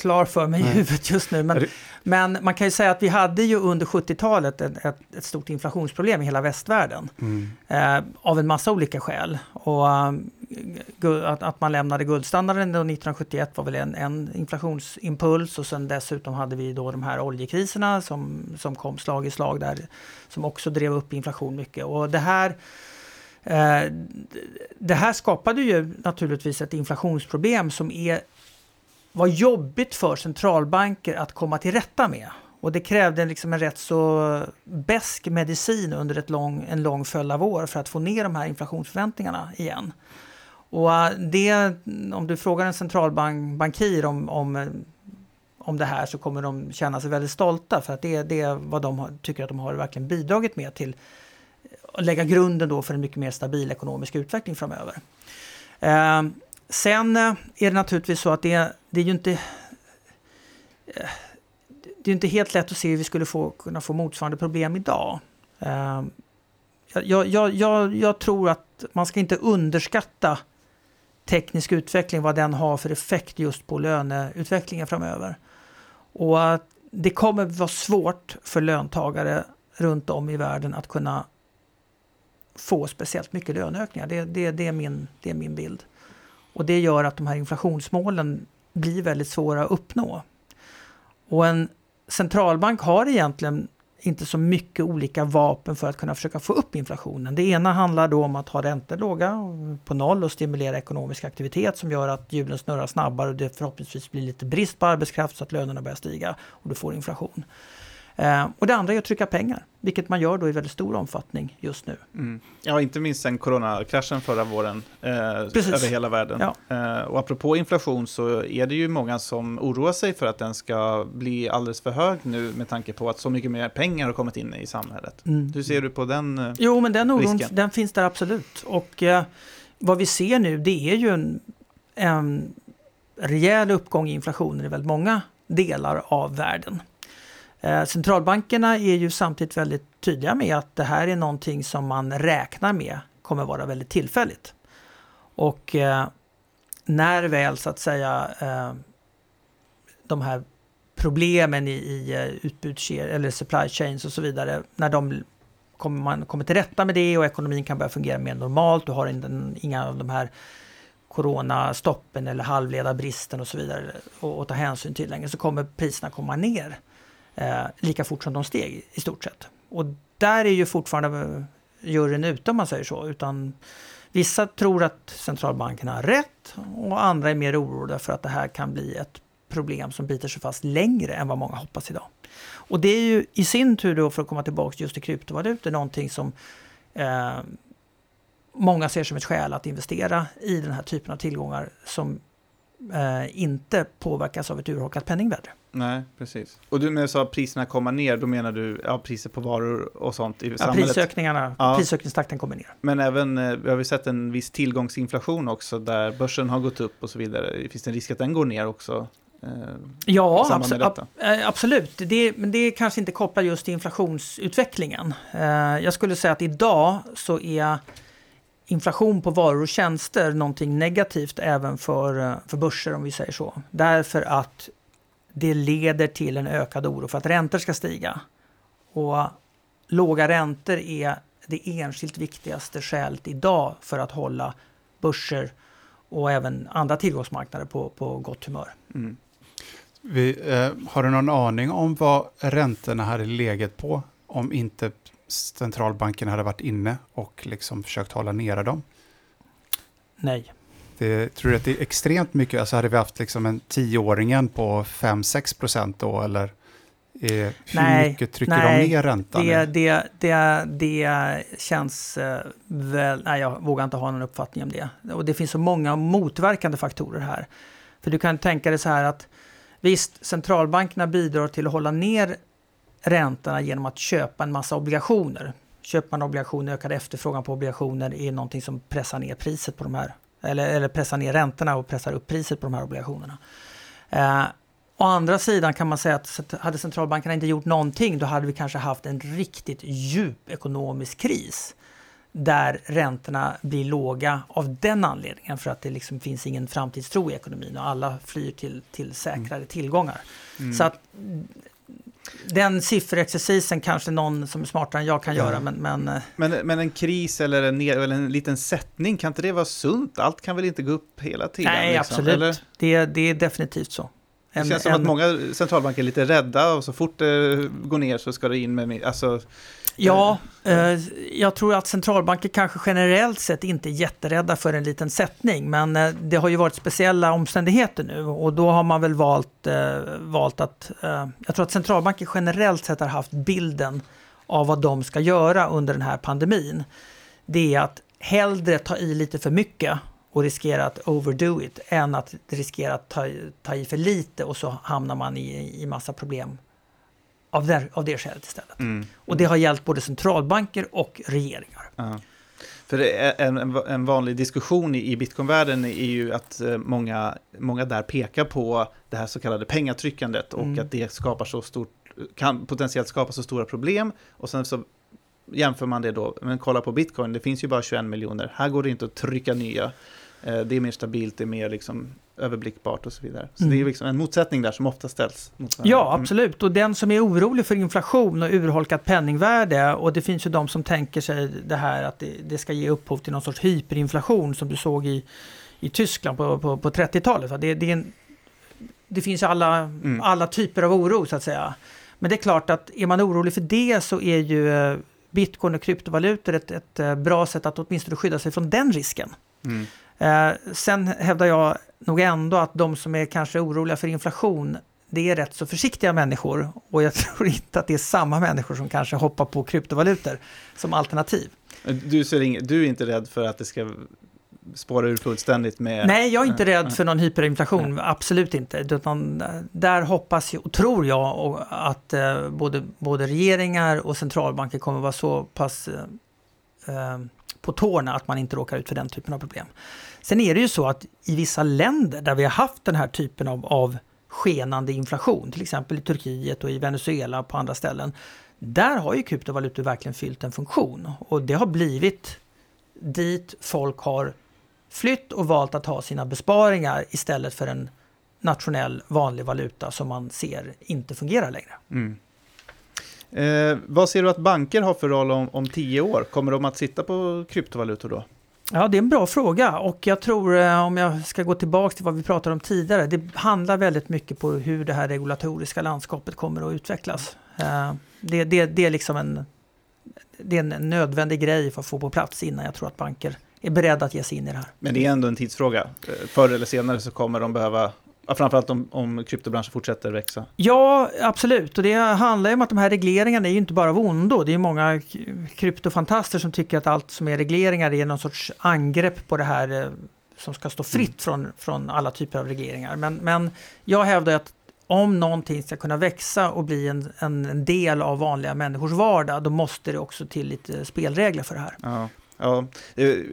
klar för mig i huvudet just nu. Men, men man kan ju säga att vi hade ju under 70-talet ett, ett, ett, stort inflationsproblem i hela västvärlden. Mm. Eh, av en massa olika skäl. Och uh, att, att, man lämnade guldstandarden 1971 var väl en, en, inflationsimpuls och sen dessutom hade vi då de här oljekriserna som, som kom slag i slag där. Som också drev upp inflation mycket. Och det här Eh, det här skapade ju naturligtvis ett inflationsproblem som är, var jobbigt för centralbanker att komma till rätta med. Och det krävde liksom en rätt så besk medicin under ett lång, en lång följd av år för att få ner de här inflationsförväntningarna igen. Och eh, det, om du frågar en centralbankir om, om, om det här så kommer de känna sig väldigt stolta för att det, det är vad de tycker att de har verkligen bidragit med till lägga grunden då för en mycket mer stabil ekonomisk utveckling framöver. Ehm, eh, sen är det naturligtvis så att det, det är ju inte eh, det är inte helt lätt att se hur vi skulle få, kunna få motsvarande problem idag. Eh, jag, jag, jag, jag tror att man ska inte underskatta teknisk utveckling, vad den har för effekt just på löneutvecklingen framöver. Och det kommer vara svårt för löntagare runt om i världen att kunna få speciellt mycket löneökningar. Det, det, det, är min, det är min bild. Och det gör att de här inflationsmålen blir väldigt svåra att uppnå. Och en centralbank har egentligen inte så mycket olika vapen för att kunna försöka få upp inflationen. Det ena handlar då om att ha räntor låga på noll och stimulera ekonomisk aktivitet som gör att hjulen snurrar snabbare och det förhoppningsvis blir lite brist på arbetskraft så att lönerna börjar stiga och du får inflation. Eh, och det andra är att trycka pengar, vilket man gör då i väldigt stor omfattning just nu. Mm. Ja, inte minst sen coronakraschen förra våren eh, över hela världen. Ja. Eh, och apropå inflation så är det ju många som oroar sig för att den ska bli alldeles för hög nu med tanke på att så mycket mer pengar har kommit in i samhället. Mm. Hur ser du på den eh, Jo, men den oron den finns där absolut. Och eh, vad vi ser nu det är ju en, en rejäl uppgång i inflationen i väldigt många delar av världen. Eh, centralbankerna är ju samtidigt väldigt tydliga med att det här är någonting som man räknar med kommer vara väldigt tillfälligt. Och eh, när väl så att säga eh, de här problemen i, i utbudskedjor eller supply chains och så vidare, när de kommer man kommer till rätta med det och ekonomin kan börja fungera mer normalt, du har in, inga av de här coronastoppen eller halvledarbristen och så vidare att ta hänsyn till längre, så kommer priserna komma ner eh, lika fort som de steg i stort sett. Och där är ju fortfarande eh, juryn ute om man säger så. Utan vissa tror att centralbankerna har rätt och andra är mer oroliga för att det här kan bli ett problem som biter sig fast längre än vad många hoppas idag. Och det är ju i sin tur då, för att komma tillbaka just till kryptovalutor, någonting som eh, många ser som ett skäl att investera i den här typen av tillgångar som eh, inte påverkas av ett urholkat penningvärde. Nej, precis. Och du när du sa priserna komma ner, då menar du ja, priser på varor och sånt i ja, samhället? Prisökningarna, ja. prisökningstakten kommer ner. Men även, eh, vi har vi sett en viss tillgångsinflation också, där börsen har gått upp och så vidare. Finns det en risk att den går ner också? Eh, ja, abso ab eh, absolut. Det, men det är kanske inte kopplat just till inflationsutvecklingen. Eh, jag skulle säga att idag så är inflation på varor och tjänster någonting negativt även för, eh, för börser om vi säger så. Därför att det leder till en ökad oro för att räntor ska stiga. Och låga räntor är det enskilt viktigaste skälet idag för att hålla börser och även andra tillgångsmarknader på, på gott humör. Mm. Vi, eh, har du någon aning om vad räntorna hade legat på om inte centralbanken hade varit inne och liksom försökt hålla nere dem? Nej. Det, tror du att det är extremt mycket? Alltså hade vi haft liksom en tioåringen på 5-6 procent då eller? Eh, hur nej, mycket trycker nej, de ner räntan? Det, det, det, det känns eh, väl... Nej, jag vågar inte ha någon uppfattning om det. Och det finns så många motverkande faktorer här. För du kan tänka dig så här att visst, centralbankerna bidrar till att hålla ner räntorna genom att köpa en massa obligationer. Köper man obligationer, ökad efterfrågan på obligationer är någonting som pressar ner priset på de här, eller, eller pressar ner räntorna och pressar upp priset på de här obligationerna. Eh, å andra sidan kan man säga att hade centralbankerna inte gjort någonting, då hade vi kanske haft en riktigt djup ekonomisk kris där räntorna blir låga av den anledningen för att det liksom finns ingen framtidstro i ekonomin och alla flyr till, till säkrare mm. tillgångar. Mm. Så att den sifferexercisen kanske någon som är smartare än jag kan ja. göra, men... Men, eh, men, men en kris eller en, ner, eller en liten sättning, kan inte det vara sunt? Allt kan väl inte gå upp hela tiden? Nej, liksom, absolut. Det, det är definitivt så. En, det känns som en, att många centralbanker är lite rädda och så fort det går ner så ska det in med... Alltså, Ja, eh, jag tror att centralbanker kanske generellt sett inte är jätterädda för en liten sättning. Men eh, det har ju varit speciella omständigheter nu och då har man väl valt, eh, valt att... Eh, jag tror att centralbanker generellt sett har haft bilden av vad de ska göra under den här pandemin. Det är att hellre ta i lite för mycket och riskera att overdo it än att riskera att ta, ta i för lite och så hamnar man i, i massa problem av, där, av det skälet istället. Mm. Och det har gällt både centralbanker och regeringar. Uh. För en, en vanlig diskussion i bitcoinvärlden är ju att eh, många, många där pekar på det här så kallade pengatryckandet och mm. att det skapar så stort, kan potentiellt skapa så stora problem. Och sen så jämför man det då, men kolla på bitcoin, det finns ju bara 21 miljoner, här går det inte att trycka nya. Eh, det är mer stabilt, det är mer liksom överblickbart och så vidare. Så mm. det är liksom en motsättning där som ofta ställs. ja, mm. absolut. Och den som är orolig för inflation och urholkat penningvärde och det finns ju de som tänker sig det här att det, det ska ge upphov till någon sorts hyperinflation som du såg i, i Tyskland på, på, på 30-talet. Det, det, det finns alla, mm. alla typer av oro så att säga. Men det är klart att är man orolig för det så är ju eh, bitcoin och kryptovalutor ett, ett eh, bra sätt att åtminstone skydda sig från den risken. Mm. Eh, sen hävdar jag nog ändå att de som är kanske oroliga för inflation, det är rätt så försiktiga människor och jag tror inte att det är samma människor som kanske hoppar på kryptovalutor som alternativ. Du, ser ing, du är inte rädd för att det ska spåra ur fullständigt med... Nej, jag är inte Nej, rädd nej. för någon hyperinflation, absolut inte. Utan där hoppas jag, och tror jag att eh, både, både regeringar och centralbanker kommer vara så pass eh, eh, på tårna att man inte råkar ut för den typen av problem. Sen är det ju så att i vissa länder där vi har haft den här typen av, av skenande inflation, till exempel i Turkiet och i Venezuela och på andra ställen, där har ju kryptovalutor verkligen fyllt en funktion. Och det har blivit dit folk har flytt och valt att ha sina besparingar istället för en nationell vanlig valuta som man ser inte fungerar längre. Mm. Eh, vad ser du att banker har för roll om, om tio år? Kommer de att sitta på kryptovalutor då? Ja, det är en bra fråga och jag tror, eh, om jag ska gå tillbaka till vad vi pratade om tidigare, det handlar väldigt mycket på hur det här regulatoriska landskapet kommer att utvecklas. Eh, det, det, det är liksom en, det är en nödvändig grej för att få på plats innan jag tror att banker är beredda att ge sig in i det här. Men det är ändå en tidsfråga. Eh, förr eller senare så kommer de behöva, framförallt om, om kryptobranschen fortsätter växa. Ja, absolut. Och det handlar ju om att de här regleringarna är ju inte bara av ondo. Det är många kryptofantaster som tycker att allt som är regleringar är någon sorts angrepp på det här eh, som ska stå fritt från, från alla typer av regleringar. Men, men jag hävdar att om någonting ska kunna växa och bli en, en, en del av vanliga människors vardag, då måste det också till lite spelregler för det här. Ja. Ja,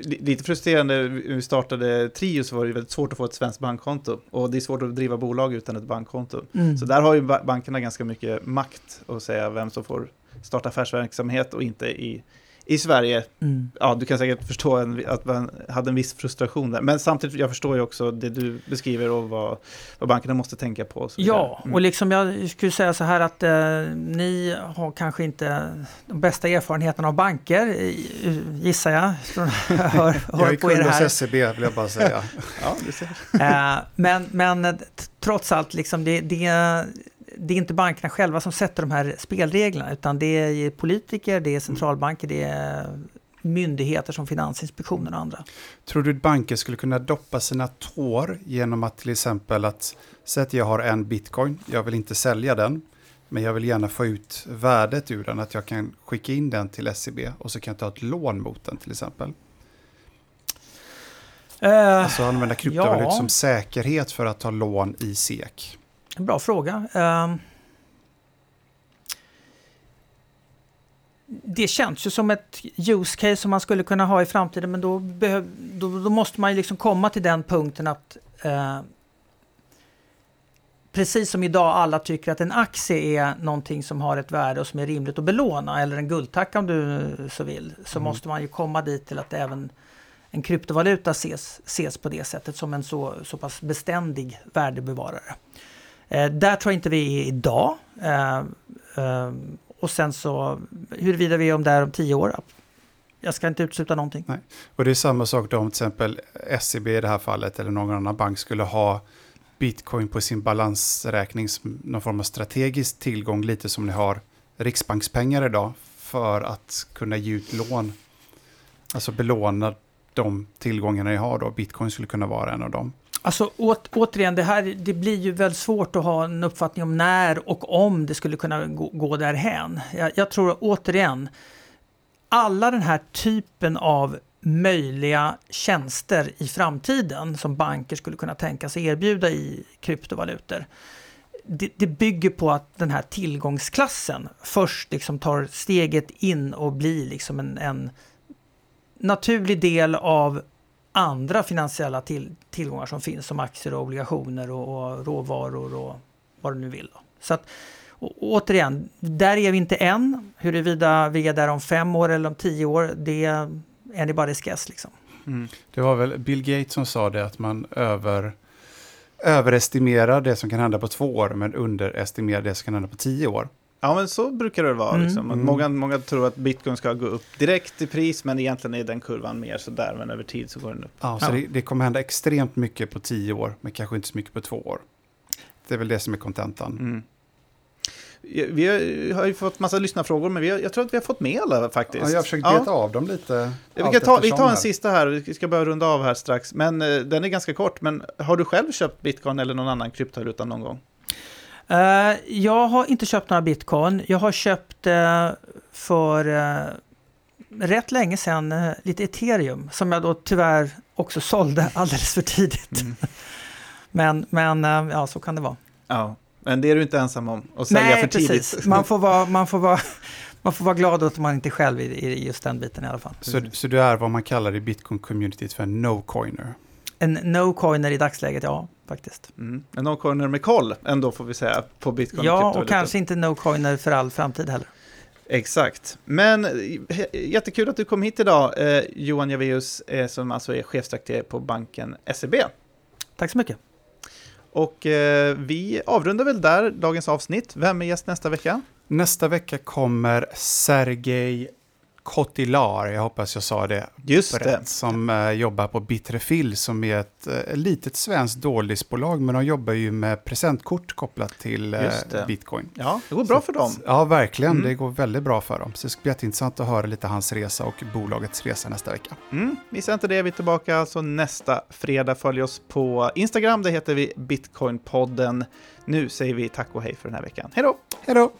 lite frustrerande. När vi startade Trio så var det väldigt svårt att få ett svenskt bankkonto. Och det är svårt att driva bolag utan ett bankkonto. Mm. Så där har ju ba- bankerna ganska mycket makt att säga vem som får starta affärsverksamhet och inte i, i Sverige. Mm. Ja, du kan säkert förstå en, att man hade en viss frustration där. Men samtidigt, jag förstår ju också det du beskriver och vad, vad bankerna måste tänka på. Ja, Mm. och liksom jag skulle säga så här att eh, ni har kanske inte de bästa erfarenheterna av banker, gissar jag. Från, hör Jag hör är på er kund hos SEB vill jag bara säga. Ja, du ser. Eh, men, men trots allt, liksom, det, det, det är inte bankerna själva som sätter de här spelreglerna, utan det är politiker, det är centralbanker, det är myndigheter som Finansinspektionen och andra. Tror du att banker skulle kunna doppa sina tår genom att till exempel att säga att jag har en bitcoin, jag vill inte sälja den, men jag vill gärna få ut värdet ur den, att jag kan skicka in den till SEB och så kan jag ta ett lån mot den till exempel. Eh, Alltså använda kryptovalutor ja. som säkerhet för att ta lån i SEK. En bra fråga. Ehm, det känns ju som ett use case som man skulle kunna ha i framtiden men då, då, då måste man ju liksom komma till den punkten att eh, precis som idag alla tycker att en aktie är någonting som har ett värde och som är rimligt att belåna eller en guldtacka om du så vill så Mm. måste man ju komma dit till att även en kryptovaluta ses, ses på det sättet som en så, så pass beständig värdebevarare. Eh, där tror jag inte vi är idag. Eh, eh, och sen så huruvida vi är om där om tio år. Jag ska inte utesluta någonting. Och det är samma sak då om till exempel SEB i det här fallet eller någon annan bank skulle ha bitcoin på sin balansräkning som någon form av strategisk tillgång, lite som ni har riksbankspengar idag, för att kunna ge ut lån. Alltså belåna de tillgångarna ni har då. Bitcoin skulle kunna vara en av dem. Alltså åt, återigen, det, här, det blir ju väldigt svårt att ha en uppfattning om när och om det skulle kunna gå, gå därhän. Jag, jag tror återigen, alla den här typen av möjliga tjänster i framtiden som banker skulle kunna tänka sig erbjuda i kryptovalutor. Det, det bygger på att den här tillgångsklassen först liksom tar steget in och blir liksom en, en naturlig del av andra finansiella till, tillgångar som finns som aktier och obligationer och, och råvaror och vad du nu vill. Då. Så att, och, återigen, där är vi inte än. Huruvida vi är där om fem år eller om tio år, det är anybody's guess. Liksom. Mm. Det var väl Bill Gates som sa det att man över, överestimerar det som kan hända på två år men underestimerar det som kan hända på tio år. Ja, men så brukar det vara. Mm. Liksom. Mm. Många, många tror att bitcoin ska gå upp direkt i pris, men egentligen är den kurvan mer sådär, men över tid så går den upp. Ja, så Ja. Det, det kommer hända extremt mycket på tio år, men kanske inte så mycket på två år. Det är väl det som är kontentan. Mm. Vi har ju fått massa lyssnarfrågor, men vi har, jag tror att vi har fått med alla faktiskt. Ja, jag har försökt beta av dem lite. Vi, kan ta, vi tar en sista här, vi ska börja runda av här strax. Men uh, den är ganska kort. Men har du själv köpt bitcoin eller någon annan kryptovaluta någon gång? Uh, jag har inte köpt några bitcoin. Jag har köpt uh, för rätt länge sedan lite ethereum som jag då tyvärr också sålde alldeles för tidigt. Mm. men men ja, så kan det vara. Ja. Men det är du inte ensam om, att sälja Nej, för tidigt. Precis. Man, får vara, man, får vara, man får vara glad att man inte är själv i, i just den biten i alla fall. Så, så du är vad man kallar i bitcoin-communityt för en no-coiner? En no-coiner i dagsläget, ja, faktiskt. Mm. En no-coiner med koll, ändå får vi säga, på bitcoin. Ja, och kanske inte no-coiner för all framtid heller. Exakt. Men jättekul att du kom hit idag, eh, Johan Javeus, eh, som alltså är chefsdirektör på banken SEB. Tack så mycket. Och eh, vi avrundar väl där dagens avsnitt. Vem är gäst nästa vecka? Nästa vecka kommer Sergej Kotilar, jag hoppas jag sa det Just rätt, det. som uh, jobbar på Bitrefil som är ett uh, litet svenskt dålisbolag, men de jobbar ju med presentkort kopplat till uh, bitcoin. Ja, det går bra så, för dem. Ja, verkligen. Mm. Det går väldigt bra för dem. Så det ska bli jätteintressant att höra lite hans resa och bolagets resa nästa vecka. Mm. Missa inte det, vi är tillbaka alltså nästa fredag. Följ oss på Instagram, det heter vi Bitcoinpodden. Nu säger vi tack och hej för den här veckan. Hej då! Hej då!